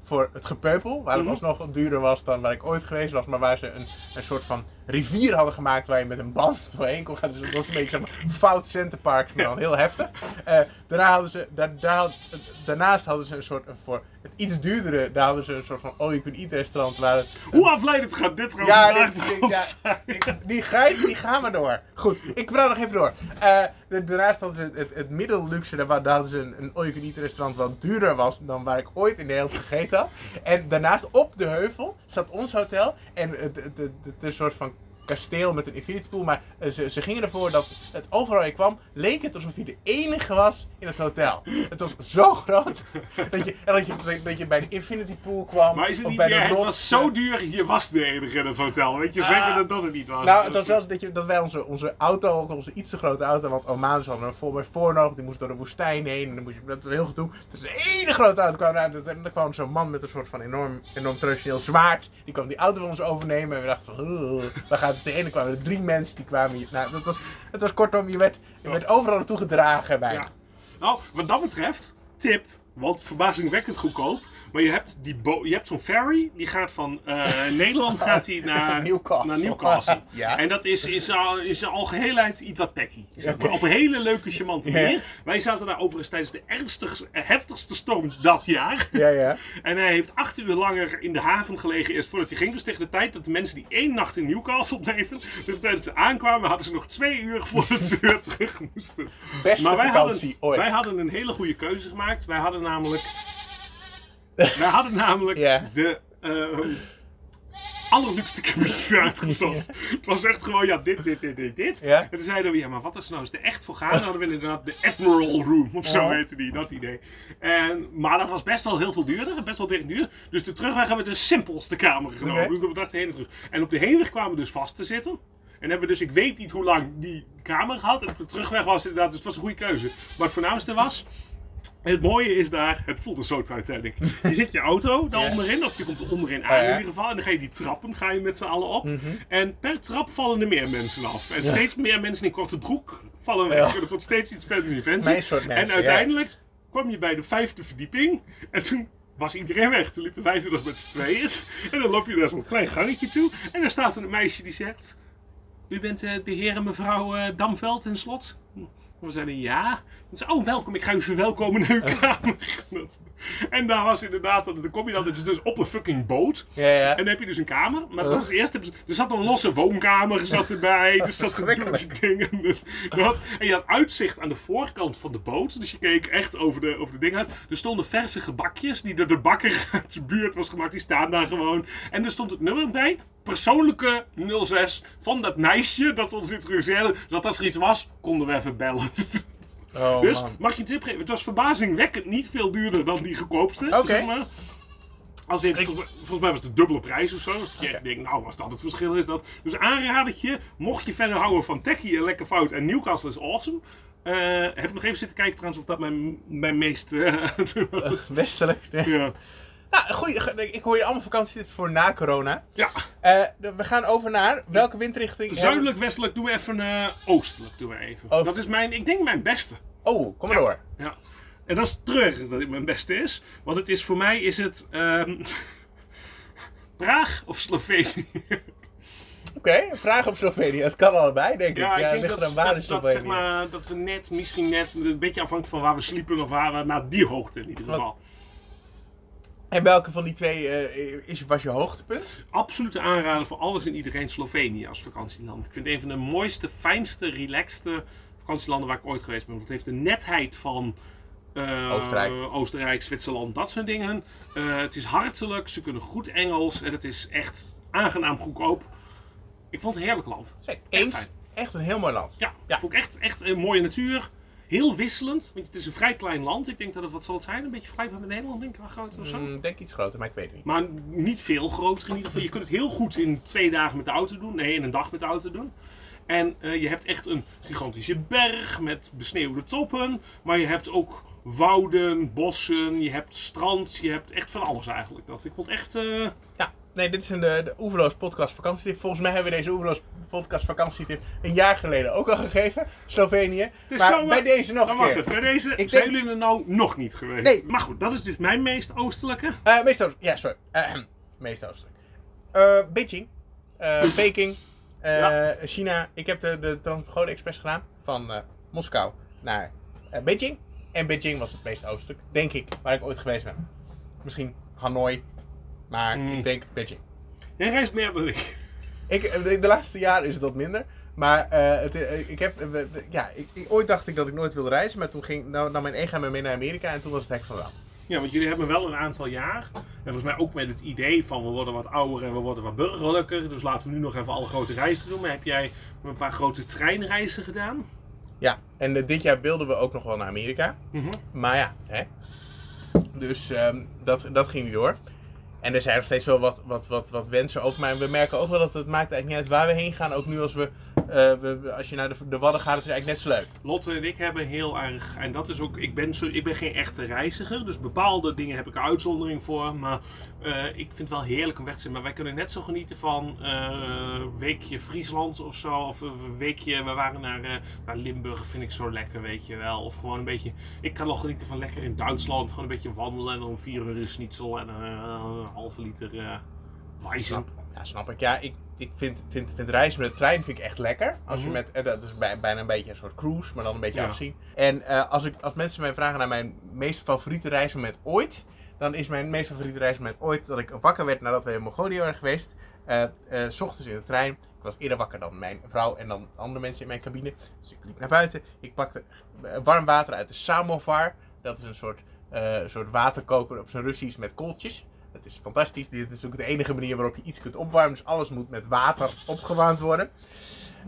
voor het gepeupel, waar het Mhm. alsnog wat duurder was dan waar ik ooit geweest was, maar waar ze een, een soort van rivier hadden gemaakt waar je met een band doorheen kon gaan. Dus het was een beetje maar fout centerparks, maar dan heel heftig. Eh, daarna hadden ze, daar, daar, had- daarnaast hadden ze een soort, een voor het iets duurdere, daar hadden ze een soort van all-you-can-eat restaurant waar het, Hoe afleidend gaat dit trouwens ja, dit, ja ik- die geit, die gaan maar door. Goed, ik praat nog even door. Eh, daarnaast hadden ze het, het, het middelluxe, daar, hadden ze een, een all-you-can-eat restaurant wat duurder was dan waar ik ooit in Nederland gegeten En daarnaast op de heuvel staat ons hotel en het, het is een soort van kasteel met een infinity pool, maar eh, ze, ze gingen ervoor dat het overal je kwam, leek het alsof je de enige was in het hotel. Het was zo groot dat je, en dat je, dat je bij de infinity pool kwam. Maar is het of niet bij meer, de het was zo duur, je was de enige in het hotel. Weet je Ah. zeker dat dat het niet was? nou, het was zelfs dat, je, dat wij onze, onze auto, ook onze iets te grote auto, want er vol met voor nodig, die moest door de woestijn heen en dan moest je, dat was heel gedoe. Dus een hele grote auto kwam uit en dan kwam zo'n man met een soort van enorm, enorm traditioneel zwaard, die kwam die auto van ons overnemen en we dachten van, "Oeh, waar gaat het heen? En dan kwamen er drie mensen die kwamen hier, nou, dat was, het was kortom, je werd, je werd overal naartoe gedragen bijna. Ja. Nou, wat dat betreft, tip. Want verbazingwekkend goedkoop. Maar je hebt, die bo- je hebt zo'n ferry, die gaat van eh, Nederland gaat die naar Newcastle. Naar Newcastle. Ja. En dat is in zijn algeheelheid iets wat pekkie. Zeg maar. Op een hele leuke, charmante Ja. manier. Wij zaten daar overigens tijdens de ernstigste, heftigste storm dat jaar. Ja, ja. En hij heeft acht uur langer in de haven gelegen eerst voordat hij ging. Dus tegen de tijd dat de mensen die één nacht in Newcastle bleven, dat ze aankwamen, hadden ze nog twee uur voordat ze weer terug moesten. Beste Maar wij vakantie hadden, ooit. wij hadden een hele goede keuze gemaakt. Wij hadden namelijk. Wij hadden namelijk Ja. de. eh allerluxste cabine uitgezocht. Het was echt gewoon, ja, dit, dit, dit, dit, dit. Ja. En toen zeiden we, ja, maar wat is nou eens de echt voor gaan? Dan hadden we inderdaad de Admiral Room, of zo heette die, dat idee. En, maar dat was best wel heel veel duurder, best wel direct duur. Dus de terugweg hebben we de simpelste kamer genomen. Oké. Dus dat we dachten heen en terug. En op de heenweg kwamen we dus vast te zitten. En hebben we dus, ik weet niet hoe lang, die kamer gehad. En op de terugweg was het inderdaad, dus het was een goede keuze. Maar het voornaamste was, het mooie is daar, het voelt een soort Titanic. Je zit je auto daar onderin, of je komt er onderin aan. Mhm. in ieder geval. En dan ga je die trappen, ga je met z'n allen op. En per trap vallen er meer mensen af. En steeds meer mensen in korte broek vallen weg. Het wordt steeds iets verder in mensen, En uiteindelijk kwam je bij de vijfde verdieping. En toen was iedereen weg. Toen liepen wij nog met z'n tweeën. En dan loop je naar zo'n klein gangetje toe. En daar staat een meisje die zegt... U bent eh, de heer en mevrouw eh, Damveld in slot? We zeiden ja. Ze zei, oh welkom, ik ga u verwelkomen naar uw kamer. En daar was inderdaad, dan kom je dan, het is dus op een fucking boot. Ja, ja. En dan heb je dus een kamer. Maar dat was eerst, hebben ze- er zat een losse woonkamer zat erbij. Er zat een Verschrikkelijk. ding. En, dat, en je had uitzicht aan de voorkant van de boot. Dus je keek echt over de, over de dingen uit. Er stonden verse gebakjes die door de bakker uit de buurt was gemaakt. Die staan daar gewoon. En er stond het nummer bij. Persoonlijke 06 van dat meisje dat ons introduceerde. Dat als er iets was, konden we even bellen. Oh, dus man. mag ik je een tip geven? Het was verbazingwekkend niet veel duurder dan die goedkoopste. Oké. Zeg maar. Als in, volgens, mij, volgens mij was het de dubbele prijs of zo. Dus je echt denkt, nou, als dat het verschil is dat. Dus aanradertje, mocht je verder houden van Techie en Lekker Fout en Newcastle is awesome. Eh, heb ik nog even zitten kijken trouwens of dat mijn, mijn meest... eh, Westelijk. Nee. ja. Nou, goeie, ik hoor je allemaal vakantietips voor na corona. ja, Eh, we gaan over naar welke windrichting? zuidelijk, westelijk doen we even eh, oostelijk doen we even. Dat is mijn, ik denk mijn beste. Oh, kom maar Ja. door. Ja. En dat is treurig dat het mijn beste is. Want het is voor mij is het ehm, Praag of Slovenië. Oké, vraag op Slovenië. Het kan allebei, denk ik. Ja, Ja, ik denk ligt dat, er aan dat, dat, zeg maar, dat we net, misschien net, een beetje afhankelijk van waar we sliepen of waar we, maar die hoogte in ieder geval. En welke van die twee eh, is, was je hoogtepunt? Absolute aanrader voor alles en iedereen Slovenië als vakantieland. Ik vind het een van de mooiste, fijnste, relaxte vakantielanden waar ik ooit geweest ben. Want het heeft de netheid van eh, Oostenrijk. Oostenrijk, Zwitserland, dat soort dingen. Eh, het is hartelijk, ze kunnen goed Engels en het is echt aangenaam goedkoop. Ik vond het een heerlijk land. Zeker. Echt. Echt een heel mooi land. Ja, Ja. vond ik echt, echt een mooie natuur. Heel wisselend, want het is een vrij klein land. Ik denk dat het, wat zal het zijn? Een beetje vergelijkbaar met Nederland, denk ik, wel groot of zo. Ik denk iets groter, maar ik weet het niet. Maar niet veel groter in ieder geval. Je kunt het heel goed in twee dagen met de auto doen. Nee, in een dag met de auto doen. En eh, je hebt echt een gigantische berg met besneeuwde toppen. Maar je hebt ook wouden, bossen, je hebt strand, je hebt echt van alles eigenlijk. Dat. Ik vond echt... eh, Ja, nee, dit is een, de, de Oeverloos podcast vakantietip. Volgens mij hebben we deze Oeverloos podcast vakantietip een jaar geleden ook al gegeven. Slovenië. Maar bij eh, deze nog een keer. Bij deze Ik zijn denk- jullie er nou nog niet geweest. Nee. Maar goed, dat is dus mijn meest oostelijke. Eh meest oostelijk. Ja, sorry. Eh, meest oostelijk. Eh, Beijing. Eh, Peking. eh, Ja. China. Ik heb de, de Transbogode Express gedaan. Van eh, Moskou naar eh, Beijing. En Beijing was het meest oostelijk. Denk ik. Waar ik ooit geweest ben. Misschien Hanoi. Maar Mm. ik denk Beijing. Jij reist meer dan ik. Ik, eh, de, laatste jaren is het wat minder. Maar eh, het, eh, ik heb, ja, ik, ik- ooit dacht ik dat ik nooit wilde reizen. Maar toen ging, nou, nam mijn ega me mee naar Amerika. En toen was het hek van wel. Ja, want jullie hebben wel een aantal jaar. En volgens mij ook met het idee van we worden wat ouder en we worden wat burgerlijker. Dus laten we nu nog even alle grote reizen doen. Maar heb jij een paar grote treinreizen gedaan? Ja, en dit jaar wilden we ook nog wel naar Amerika. Maar ja, hè. Dus ehm, dat, dat ging niet door. En er zijn nog steeds wel wat, wat, wat, wat wensen over. Maar we merken ook wel dat het maakt eigenlijk niet uit waar we heen gaan. Ook nu als we we- we- als je naar de, de Wadden gaat, het is eigenlijk net zo leuk. Lotte en ik hebben heel erg, en dat is ook, ik ben, zo, ik ben geen echte reiziger, dus bepaalde dingen heb ik een uitzondering voor, maar eh, ik vind het wel heerlijk om weg te zijn. Maar wij kunnen net zo genieten van eh, een weekje Friesland of zo, of een weekje, we waren naar, eh, naar Limburg, vind ik zo lekker, weet je wel. Of gewoon een beetje, ik kan nog genieten van lekker in Duitsland, gewoon een beetje wandelen en dan vier uur schnitzel en eh, een halve liter eh. Snap, ja, snap ik. Ja, ik, ik vind, vind, vind reizen met de trein vind ik echt lekker. Als je Mhm. met, eh, dat is bij- bijna een beetje een soort cruise, maar dan een beetje Ja. afzien. En eh, als, ik, als mensen mij vragen naar mijn meest favoriete reismoment ooit, dan is mijn meest favoriete reismoment ooit dat ik wakker werd nadat we in Mongolië waren geweest. eh, s ochtends in de trein. Ik was eerder wakker dan mijn vrouw en dan andere mensen in mijn cabine. Dus ik liep naar buiten. Ik pakte warm water uit de samovar. Dat is een soort, soort waterkoker op zijn Russisch met kooltjes. Dat is fantastisch. Dit is ook de enige manier waarop je iets kunt opwarmen. Dus alles moet met water opgewarmd worden.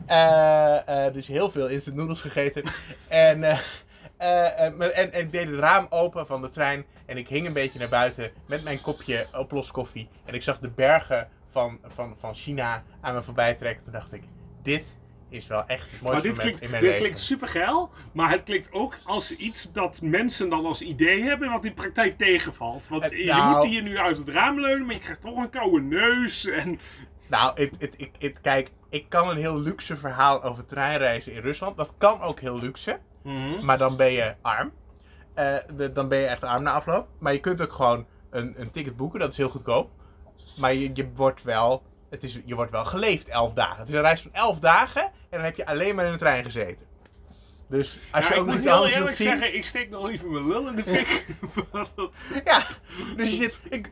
Eh, eh, dus heel veel instant noodles gegeten. en, eh, en, en ik deed het raam open van de trein. En ik hing een beetje naar buiten met mijn kopje oploskoffie. En ik zag de bergen van, van, van China aan me voorbij trekken. Toen dacht ik, dit is wel echt het Maar mooiste dit moment klinkt, in mijn dit leven. klinkt super geil, maar het klinkt ook als iets dat mensen dan als idee hebben, wat in praktijk tegenvalt. Want Het- je nou- moet hier nu uit het raam leunen, maar je krijgt toch een koude neus. En Nou, kijk, ik kan een heel luxe verhaal over treinreizen in Rusland. Dat kan ook heel luxe. Maar dan ben je arm. Eh, de- dan ben je echt arm na afloop. Maar je kunt ook gewoon een, een ticket boeken, dat is heel goedkoop. Maar je, je, wordt wel, het is, je wordt wel geleefd elf dagen. Het is een reis van elf dagen en dan heb je alleen maar in de trein gezeten. Dus als Ja, je ook heel anders wilt eerlijk zien. zeggen, ik steek nog liever mijn lul in de fik. Ja, dus je zit. Ik,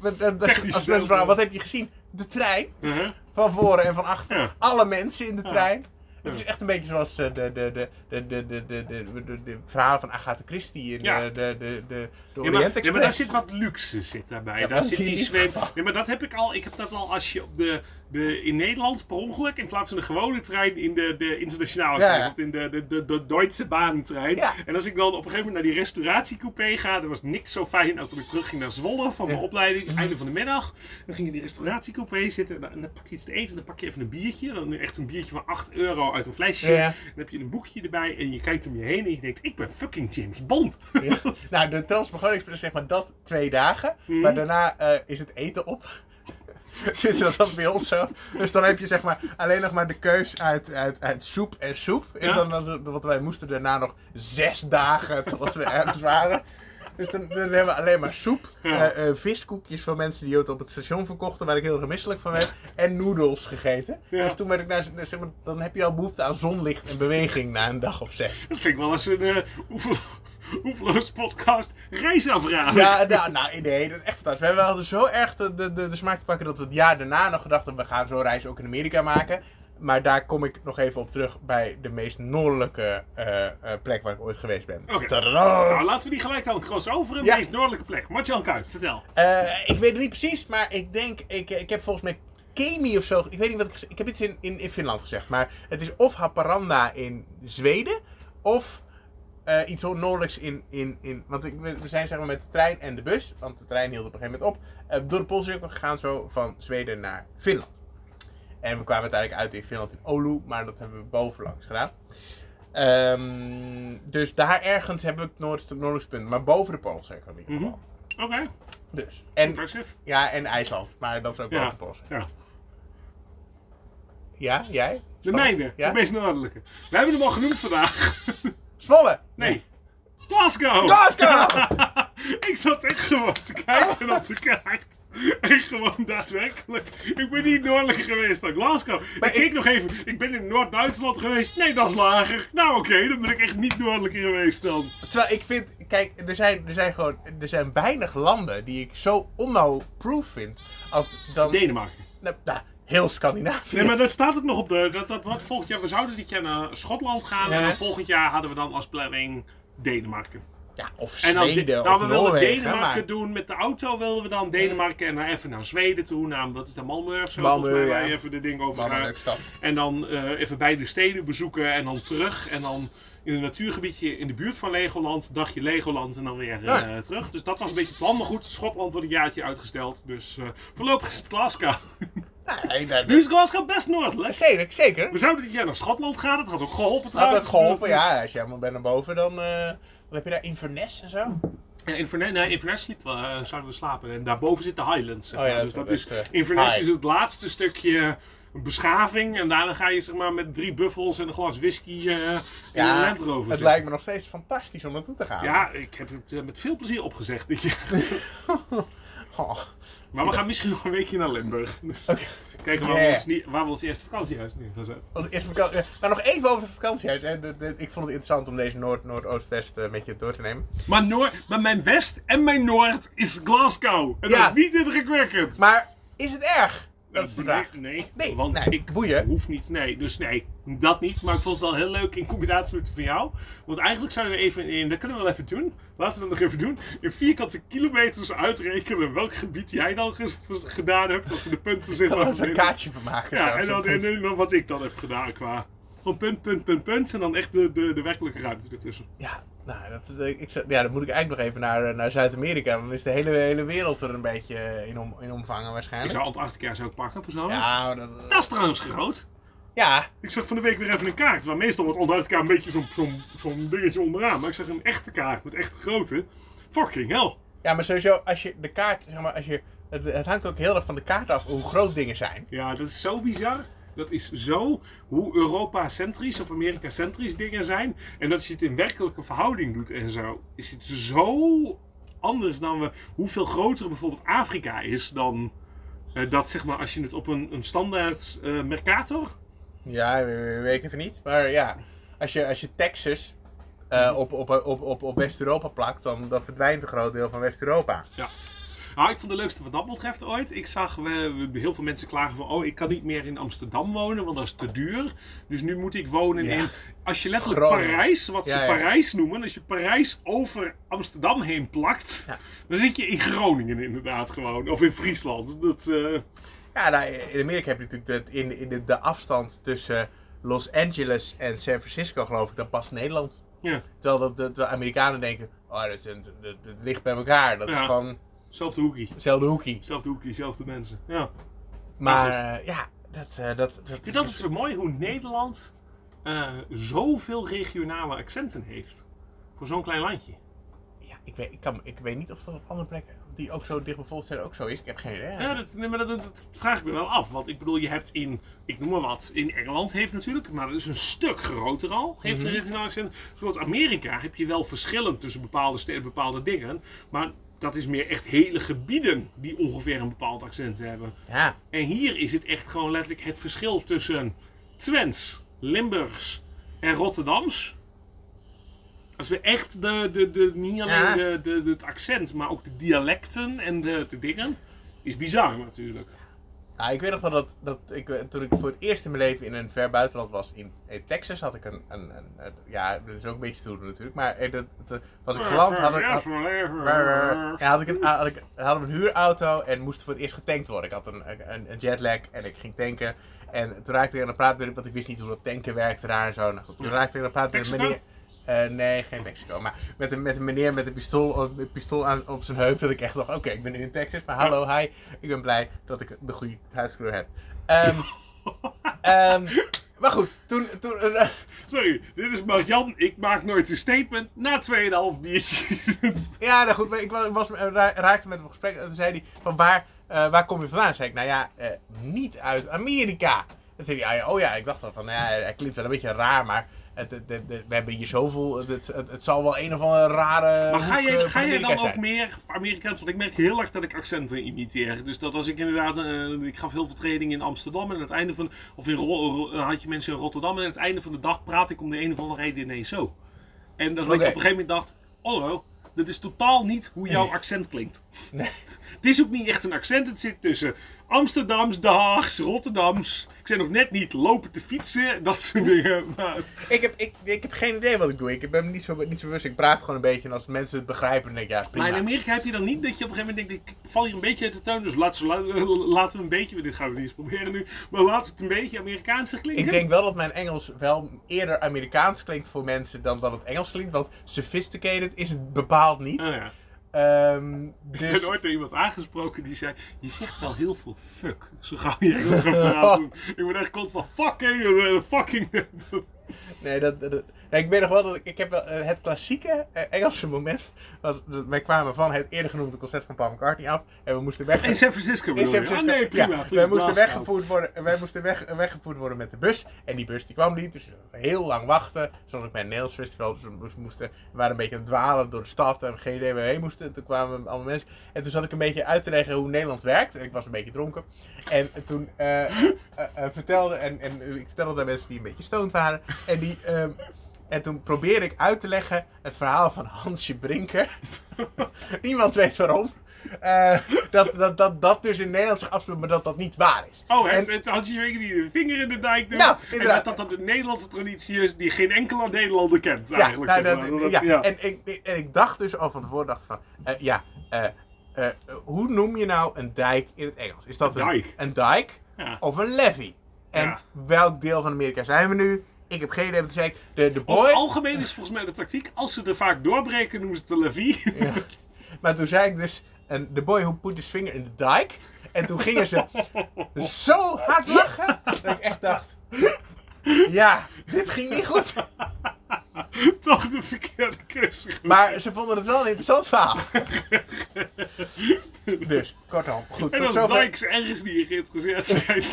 als mensen vragen, wat heb je gezien? De trein. Uh-huh. Van voren en van achter. Ja. Alle mensen in de Ja. trein. Het is echt een beetje zoals eh, de, de, de, de, de, de, de, de, verhalen van Agatha Christie in Ja. de, de, de, de, Orient maar, ja, Express. maar daar zit wat luxe zit daarbij. Ja, daar zit die niet zweep. Ja, maar dat heb ik al. Ik heb dat al als je op de, de in Nederland per ongeluk in plaats van de gewone trein in de, de internationale trein, ja. in de, de, de, de Duitse banentrein. Ja. En als ik dan op een gegeven moment naar die restauratiecoupé ga, dan was niks zo fijn als dat ik terug ging naar Zwolle van mijn opleiding, einde van de middag. Dan ging je in die restauratiecoupé zitten en dan, en dan pak je iets te eten, dan pak je even een biertje, dan echt een biertje van 8 euro uit een flesje. Dan heb je een boekje erbij en je kijkt om je heen en je denkt, ik ben fucking James Bond. Nou, de Transmogol Express zeg maar dat twee dagen. Mhm. Maar daarna eh, is het eten op. dus dat was bij ons zo. Dus dan heb je zeg maar alleen nog maar de keus uit, uit, uit soep en soep. Is Ja. dan, want wij moesten daarna nog zes dagen totdat we ergens waren. Dus dan, dan hebben we alleen maar soep, Ja. eh, eh, viskoekjes van mensen die het op het station verkochten, waar ik heel erg misselijk van werd, en noedels gegeten. Ja. Dus toen werd ik naar, zeg maar, dan heb je al behoefte aan zonlicht en beweging na een dag of zes. Dat vind ik wel eens een uh, oeverloos podcast reisafraag. Ja, nou, nou, nee, dat is echt fantastisch. We hadden zo erg de, de, de, smaak te pakken dat we het jaar daarna nog gedacht hebben, we gaan zo'n reis ook in Amerika maken. Maar daar kom ik nog even op terug bij de meest noordelijke eh, eh, plek waar ik ooit geweest ben. Oké. Tadaa! Nou, laten we die gelijk dan crossoveren. Ja. De meest noordelijke plek. Martjan Kuit, vertel. Eh, ik weet het niet precies, maar ik denk, ik, ik heb volgens mij Kemi of zo, ik weet niet wat ik Ik heb iets in, in, in Finland gezegd, maar het is of Haparanda in Zweden, of eh, iets noordelijks in, in, in want ik, we zijn zeg maar met de trein en de bus, want de trein hield op een gegeven moment op, eh, door de Poolcirkel gegaan zo van Zweden naar Finland. En we kwamen uiteindelijk uit in Finland in Oulu, maar dat hebben we bovenlangs gedaan. Ehm, dus daar ergens heb ik het noordelijkste punt, maar boven de Poolcirkel in ieder Mhm. geval. Oké, Dus. En, impressive. ja, en IJsland, maar dat is ook Ja. boven de Poolcirkel. Ja. Ja, jij? De mijne, Ja? de meest noordelijke. We hebben hem al genoemd vandaag. Zwolle! Nee. Glasgow! Glasgow! ik zat echt gewoon te kijken op de kaart. En gewoon daadwerkelijk. Ik ben niet noordelijker geweest dan Glasgow. Maar ik nog even. Ik ben in Noord-Duitsland geweest. Nee, dat is lager. Nou oké, dan ben ik echt niet noordelijker geweest dan. Terwijl ik vind, kijk, er zijn, er zijn gewoon, er zijn weinig landen die ik zo onnauw-proof vind als dan, Denemarken. nou, nou, heel Scandinavië. Nee, maar dat staat ook nog op de. Dat, dat wordt volgend jaar. We zouden dit jaar naar Schotland gaan. En dan volgend jaar hadden we dan als planning Denemarken. Ja, of En dan, Zweden, nou, of we wilden Denemarken maar... doen met de auto. Wilden we dan Denemarken en dan even naar Zweden toe. Naar, wat is dat, Malmö of zo? Malmö, volgens mij, ja. je even de ding over Wat stad. En dan eh, even beide steden bezoeken en dan terug. En dan in een natuurgebiedje in de buurt van Legoland. Dagje Legoland en dan weer eh, Ja. terug. Dus dat was een beetje het plan. Maar goed, Schotland wordt een jaartje uitgesteld. Dus eh, voorlopig is het Glasgow. Ja, nee, dat, Nu is Glasgow best noordelijk. zeker, zeker. We zouden dit jaar naar Schotland gaan, dat had ook geholpen Had trouwens. het geholpen? Ja, als je helemaal bent naar boven, dan... eh, wat heb je daar? Inverness en zo? Ja, Inverness, nee, Inverness sliep, eh, zouden we slapen. En daarboven zit de Highlands. Zeg Oh ja, maar. dat dus is dat is, eh, Inverness high. is het laatste stukje beschaving. En daarna ga je zeg maar, met drie buffels en een glas whisky eh in een Ja, Land Rover het zitten. lijkt me nog steeds fantastisch om naartoe te gaan. Ja, ik heb het eh, met veel plezier opgezegd dit jaar. Oh, Maar we gaan misschien nog een weekje naar Limburg. Dus kijken waar, we ons niet, waar we ons eerste vakantiehuis neer gaan zetten. als eerste vakantie. Maar nog even over het vakantiehuis. Hè. De- de- ik vond het interessant om deze Noord, Noord-Oost-West eh, met je door te nemen. Maar, noord, maar mijn west en mijn noord is Glasgow. En Ja. dat is niet indrukwekkend. Maar is het erg? Dat is de nee, vraag. nee, Nee, want nee, ik boeien. hoef niet. Nee, dus nee, dat niet. Maar ik vond het wel heel leuk in combinatie met van jou. Want eigenlijk zouden we even in, dat kunnen we wel even doen. Laten we dat nog even doen. In vierkante kilometers uitrekenen welk gebied jij dan gedaan hebt. Of de punten zeg maar. een kaartje van maken. Ja, en dan, en, en dan wat ik dan heb gedaan qua. Gewoon punt, punt, punt, punt. En dan echt de, de, de werkelijke ruimte ertussen. Ja, nou, dat, eh, ik, ja, dan moet ik eigenlijk nog even naar, eh, naar Zuid-Amerika. Dan is de hele, hele wereld er een beetje eh, in, om, in omvangen Ik waarschijnlijk. zou Antarctica zou ik pakken persoonlijk. Ja, dat, Dat is trouwens groot. ja, Ik zag van de week weer even een kaart. Waar meestal wordt Antarctica een beetje zo'n zo'n zo'n dingetje onderaan. Maar ik zag een echte kaart met echt grootte. Fucking hell. ja, maar sowieso als je de kaart, zeg maar, als je, het, het hangt ook heel erg van de kaart af hoe groot dingen zijn. Ja, dat is zo bizar. Dat is zo hoe Europa-centrisch of Amerika-centrisch dingen zijn. En dat je het in werkelijke verhouding doet en zo. Is het zo anders dan we. Hoeveel groter bijvoorbeeld Afrika is dan. eh, dat zeg maar als je het op een, een standaard eh, Mercator. Ja, we- we- weet ik even niet. Maar ja, als je, als je Texas eh, op, op, op, op, op West-Europa plakt, dan, dan verdwijnt een groot deel van West-Europa. Nou, ik vond de leukste wat dat betreft ooit. Ik zag we, we- heel veel mensen klagen van... Oh, ik kan niet meer in Amsterdam wonen, want dat is te duur. Dus nu moet ik wonen Ja. in... Als je letterlijk Groningen. Parijs, wat ze Ja, ja. Parijs noemen... Als je Parijs over Amsterdam heen plakt... Dan zit je in Groningen inderdaad gewoon. Of in Friesland. Dat, eh, Ja, nou, in Amerika heb je natuurlijk de, in, in de, de afstand tussen Los Angeles en San Francisco, geloof ik, dat past Nederland. ja, Terwijl dat, dat de Amerikanen denken, oh, dat, dat, dat, dat ligt bij elkaar. Dat Ja. is gewoon zelfde hoekie. hetzelfde hoekie. Zelfde hoekie, zelfde mensen. Ja. Maar Maar eh, ja, dat, eh, dat, dat, Ik vind dat zo mooi hoe Nederland... eh, zoveel regionale accenten heeft. Voor zo'n klein landje. ja, ik, weet, ik, kan, ik weet niet of dat op andere plekken die ook zo dicht bevolkt zijn ook zo is. Ik heb geen idee. Ja, dat, nee, maar dat, dat, dat vraag ik me wel af. Want ik bedoel, je hebt in, ik noem maar wat, in Engeland heeft natuurlijk, maar dat is een stuk groter al, heeft een Mhm. regionaal accent. Zoals Amerika heb je wel verschillen tussen bepaalde steden, bepaalde dingen. Maar dat is meer echt hele gebieden die ongeveer een bepaald accent hebben. Ja, En hier is het echt gewoon letterlijk het verschil tussen Twents, Limburgs en Rotterdams. Als we echt de, de, de, niet alleen Ja. de, de, de- het accent, maar ook de dialecten en de, de dingen, is bizar natuurlijk. Nou, ik weet nog wel dat, dat ik, eh, toen ik voor het eerst in mijn leven in een ver buitenland was, in, in Texas, had ik een, een, een, een- Ja, dat is ook een beetje stoer natuurlijk, maar eh, dat, dat, was ik geland, had ik, had, ja, had ik een, had ik, hadden we een huurauto en moest voor het eerst getankt worden. Ik had een, een, een jetlag en ik ging tanken. En toen raakte ik aan de praat met want ik wist niet hoe dat tanken werkte daar en zo. Nou goed, toen raakte ik aan de praat met een meneer. Eh, nee, geen Mexico. Maar met een, met een meneer met een pistool, een pistool aan, op zijn heup. Dat ik echt dacht, oké, ik ben nu in Texas. Maar hallo, hi. Ik ben blij dat ik de goede huidskleur heb. Ehm, ehm, maar goed, toen... toen eh, Sorry, dit is Marjan. Ik maak nooit een statement na 2,5 biertje. ja, nou goed. maar Ik was, was, eh, ra- raakte met hem op gesprek. En toen zei hij, van waar, eh, waar kom je vandaan? zei ik, nou ja, eh, niet uit Amerika. Toen zei hij, oh ja, ik dacht al van, nou ja, hij klinkt wel een beetje raar, maar... Het, het, het- het- we hebben hier zoveel. Het, het, het zal wel een of andere rare. Maar ga je, eh, ga je dan ook zijn. meer Amerikaans? Want ik merk heel erg dat ik accenten imiteer. Dus dat als ik inderdaad, eh, ik gaf heel veel training in Amsterdam en aan het einde van, of in Ro- had je mensen in Rotterdam en aan het einde van de dag praat ik om de een of andere reden ineens zo. En dat ik op een gegeven moment dacht, hallo, dat is totaal niet hoe jouw accent klinkt. Nee. Het is ook niet echt een accent, het zit tussen Amsterdams, Daags, Rotterdams. Ik zei nog net niet lopen te fietsen, dat soort dingen. Maar Ik heb, ik, ik heb geen idee wat ik doe. Ik ben me niet zo, niet zo bewust. Ik praat gewoon een beetje. En als mensen het begrijpen, dan denk ik, ja, Maar in Amerika heb je dan niet dat je op een gegeven moment denkt, ik val hier een beetje uit de tuin, dus laten we, laten we een beetje, dit gaan we niet eens proberen nu, maar laten we het een beetje Amerikaanse klinken. Ik denk wel dat mijn Engels wel eerder Amerikaans klinkt voor mensen dan dat het Engels klinkt. Want sophisticated is het bepaald niet. Ah, ja. Ehm, Ik dus... ben ooit door iemand aangesproken die zei: Je zegt wel heel veel fuck. Zo gauw je Engels gaat praten. Ik ben echt constant fucking, eh, fucking. Nee, dat, dat, nee, ik weet nog wel dat ik, ik heb wel eh, het klassieke eh, Engelse moment. Was, dat wij kwamen van het eerder genoemde concert van Paul McCartney af. En we moesten weg. In San Francisco In San? Francisco. Ah, nee, prima. Ja, prima. wij moesten, weggevoerd worden, wij moesten weg, weggevoerd worden met de bus. En die bus die kwam niet. Dus heel lang wachten. Zoals ook bij Nederlands festival. Dus we moesten, we waren een beetje aan het dwalen door de stad. En geen idee waar we heen moesten. En toen kwamen allemaal mensen. En toen zat ik een beetje uit te leggen hoe Nederland werkt. En ik was een beetje dronken. En toen eh, vertelde. En, en ik vertelde aan mensen die een beetje stoned waren. En die. ehm, en toen probeerde ik uit te leggen het verhaal van Hansje Brinker. Niemand weet waarom. Eh, dat, dat, dat dat dus in Nederland zich afspeelt, maar dat dat niet waar is. Oh, En- het, had je die de vinger in de dijk doet. Nou, en inderdaad. dat dat een Nederlandse traditie is die geen enkele Nederlander kent. Ja, eigenlijk, nou, zeg dat- maar. Dat- ja. ja. En, ik, en ik dacht dus al van tevoren, dacht van, eh, ja, eh, hoe noem je nou een dijk in het Engels? Is dat Een een, dijk. een dijk Ja. of een levee? En welk deel van Amerika zijn we nu? Ik heb geen idee wat zeggen. De, de Over boy, het algemeen is volgens mij de tactiek, als ze er vaak doorbreken, noemen ze het de levie. Ja. Maar toen zei ik dus, en the boy who put his finger in the dike. En toen gingen ze zo hard lachen, dat ik echt dacht, ja, dit ging niet goed. Toch de verkeerde keuze. Maar ze vonden het wel een interessant verhaal. Dus, kortom, goed. En als zover. Dykes ergens niet geïnteresseerd zijn.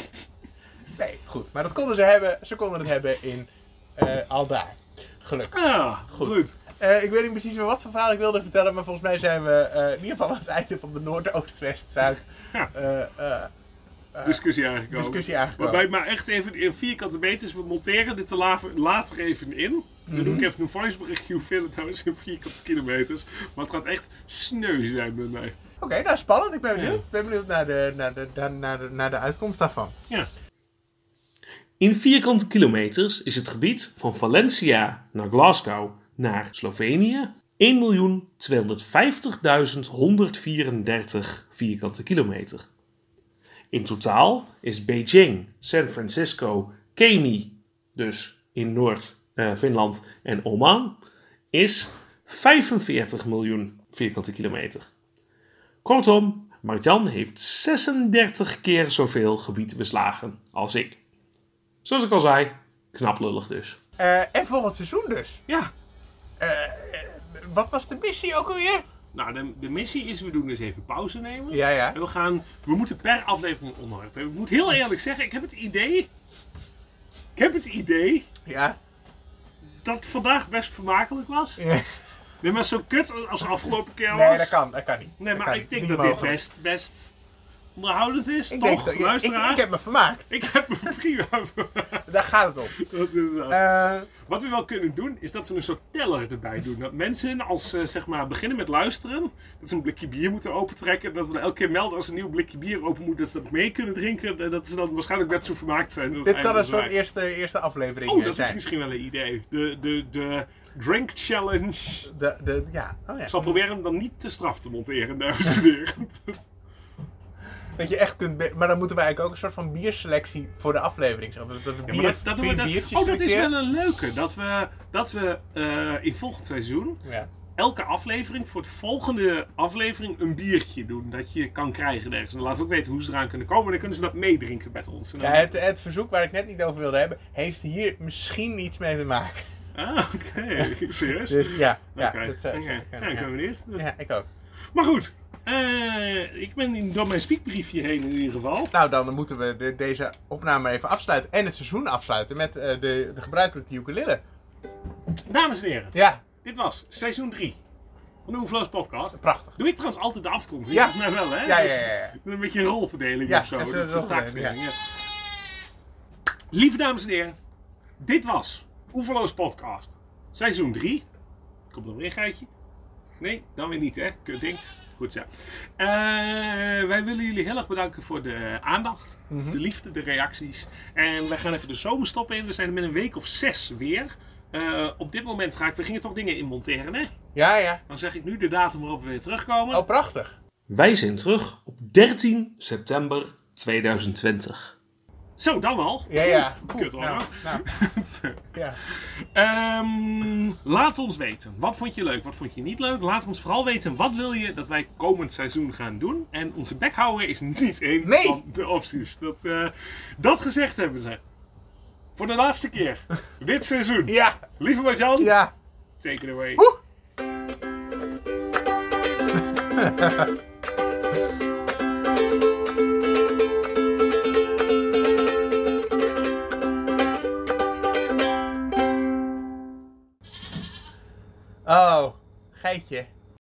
Nee, goed. Maar dat konden ze hebben. Ze konden het hebben in eh Aldaar. Gelukkig. Ah, Goed. goed. Eh, ik weet niet precies meer wat voor verhaal ik wilde vertellen, maar volgens mij zijn we eh, in ieder geval aan het einde van de Noord, Oost, West, Zuid Ja. eh, Discussie aangekomen. discussie aangekomen. Waarbij maar echt even in vierkante meters, we monteren dit te later, even in. Dan Mhm. doe ik even een voiceberichtje hoeveel het nou is in vierkante kilometers. Maar het gaat echt sneu zijn bij mij. Oké, nou spannend. Ik ben benieuwd. Ik ben benieuwd naar de, naar, de, naar, naar, de, naar de uitkomst daarvan. Ja. In vierkante kilometers is het gebied van Valencia naar Glasgow naar Slovenië 1.250.134 vierkante kilometer. In totaal is Beijing, San Francisco, Kemi, dus in Noord-Finland en Oman, is 45 miljoen vierkante kilometer. Kortom, Martjan heeft 36 keer zoveel gebied beslagen als ik. Zoals ik al zei, knap lullig dus. Eh, en volgend seizoen dus. Ja. Eh, wat was de missie ook alweer? Nou, de, de missie is, we doen dus even pauze nemen. Ja, ja. En we gaan, we moeten per aflevering een onderwerp hebben. Ik moet heel eerlijk zeggen, ik heb het idee, ik heb het idee Ja. dat het vandaag best vermakelijk was. Ja. Nee, maar zo kut als de afgelopen keer was. Nee, dat kan, dat kan niet. Nee, Dat maar ik niet. denk Niet dat dit best, best onderhoudend is, Ik, toch? denk ik, ik, ik heb me vermaakt. Ik heb me prima vermaakt. Daar gaat het om. Dat is inderdaad. Eh, Wat we wel kunnen doen, is dat we een soort teller erbij doen. Dat mensen, als ze zeg maar beginnen met luisteren, dat ze een blikje bier moeten opentrekken. Dat we elke keer melden als een nieuw blikje bier open moet, dat ze dat mee kunnen drinken. En dat ze dan waarschijnlijk net zo vermaakt zijn. dit kan een soort eerste, eerste aflevering Oh, eh, dat zijn. is misschien wel een idee. De, de, de Drink Challenge. De, de, ja. Oh, ja. Ik zal proberen hem dan niet te straf te monteren, dames en heren. Dat je echt kunt... Maar dan moeten wij eigenlijk ook een soort van bierselectie voor de aflevering. Zo, dat, dat we Ja, bier, dat, dat we biertjes oh, dat is wel een leuke. Dat we, dat we eh, in volgend seizoen Ja. elke aflevering voor de volgende aflevering een biertje doen. Dat je kan krijgen ergens. En dan laten we ook weten hoe ze eraan kunnen komen. En dan kunnen ze dat meedrinken met ons. En dan- Ja, het, het verzoek waar ik net niet over wilde hebben, heeft hier misschien iets mee te maken. Ah, oké. Serieus? Dus ja, ja, dat zou Oké. zou Ja, kunnen, ik ja. ben benieuwd. Ja, ik ook. Maar goed. eh, ik ben in- door mijn speakbriefje heen in ieder geval. Nou, dan moeten we de- deze opname even afsluiten en het seizoen afsluiten met eh, de, de gebruikelijke ukulele. Dames en heren, Ja, dit was seizoen 3 van de Oefloos podcast. prachtig. Doe ik trouwens altijd de afkondiging? Ja. Volgens mij wel, hè? Ja, ja, Dat is- ja. ja. Een beetje een rolverdeling Ja, of zo. dat is een Dat is taakverdeling, ja. Lieve dames en heren, dit was Oeverloos Podcast, seizoen 3. Komt er nog weer een geitje? Nee, dan weer niet, hè? Kut ding. Goed zo. Eh, wij willen jullie heel erg bedanken voor de aandacht, Mhm. de liefde, de reacties. En wij gaan even de zomerstop in. We zijn er met een week of zes weer. Eh, op dit moment ga ik, we gingen toch dingen inmonteren, hè? Ja, ja. Dan zeg ik nu de datum waarop we weer terugkomen. Oh, prachtig. Wij zijn terug op 13 september 2020. Zo, dan al. Ja, ja. Kut. Nou, nou, ja. Ehm, laat ons weten. Wat vond je leuk? Wat vond je niet leuk? Laat ons vooral weten. Wat wil je dat wij komend seizoen gaan doen? En onze bek houden is niet één Nee! van de opties. Dat, eh, dat gezegd hebben ze. Voor de laatste keer. Dit seizoen. Ja, Lieve Marjan, ja. take it away. geitje.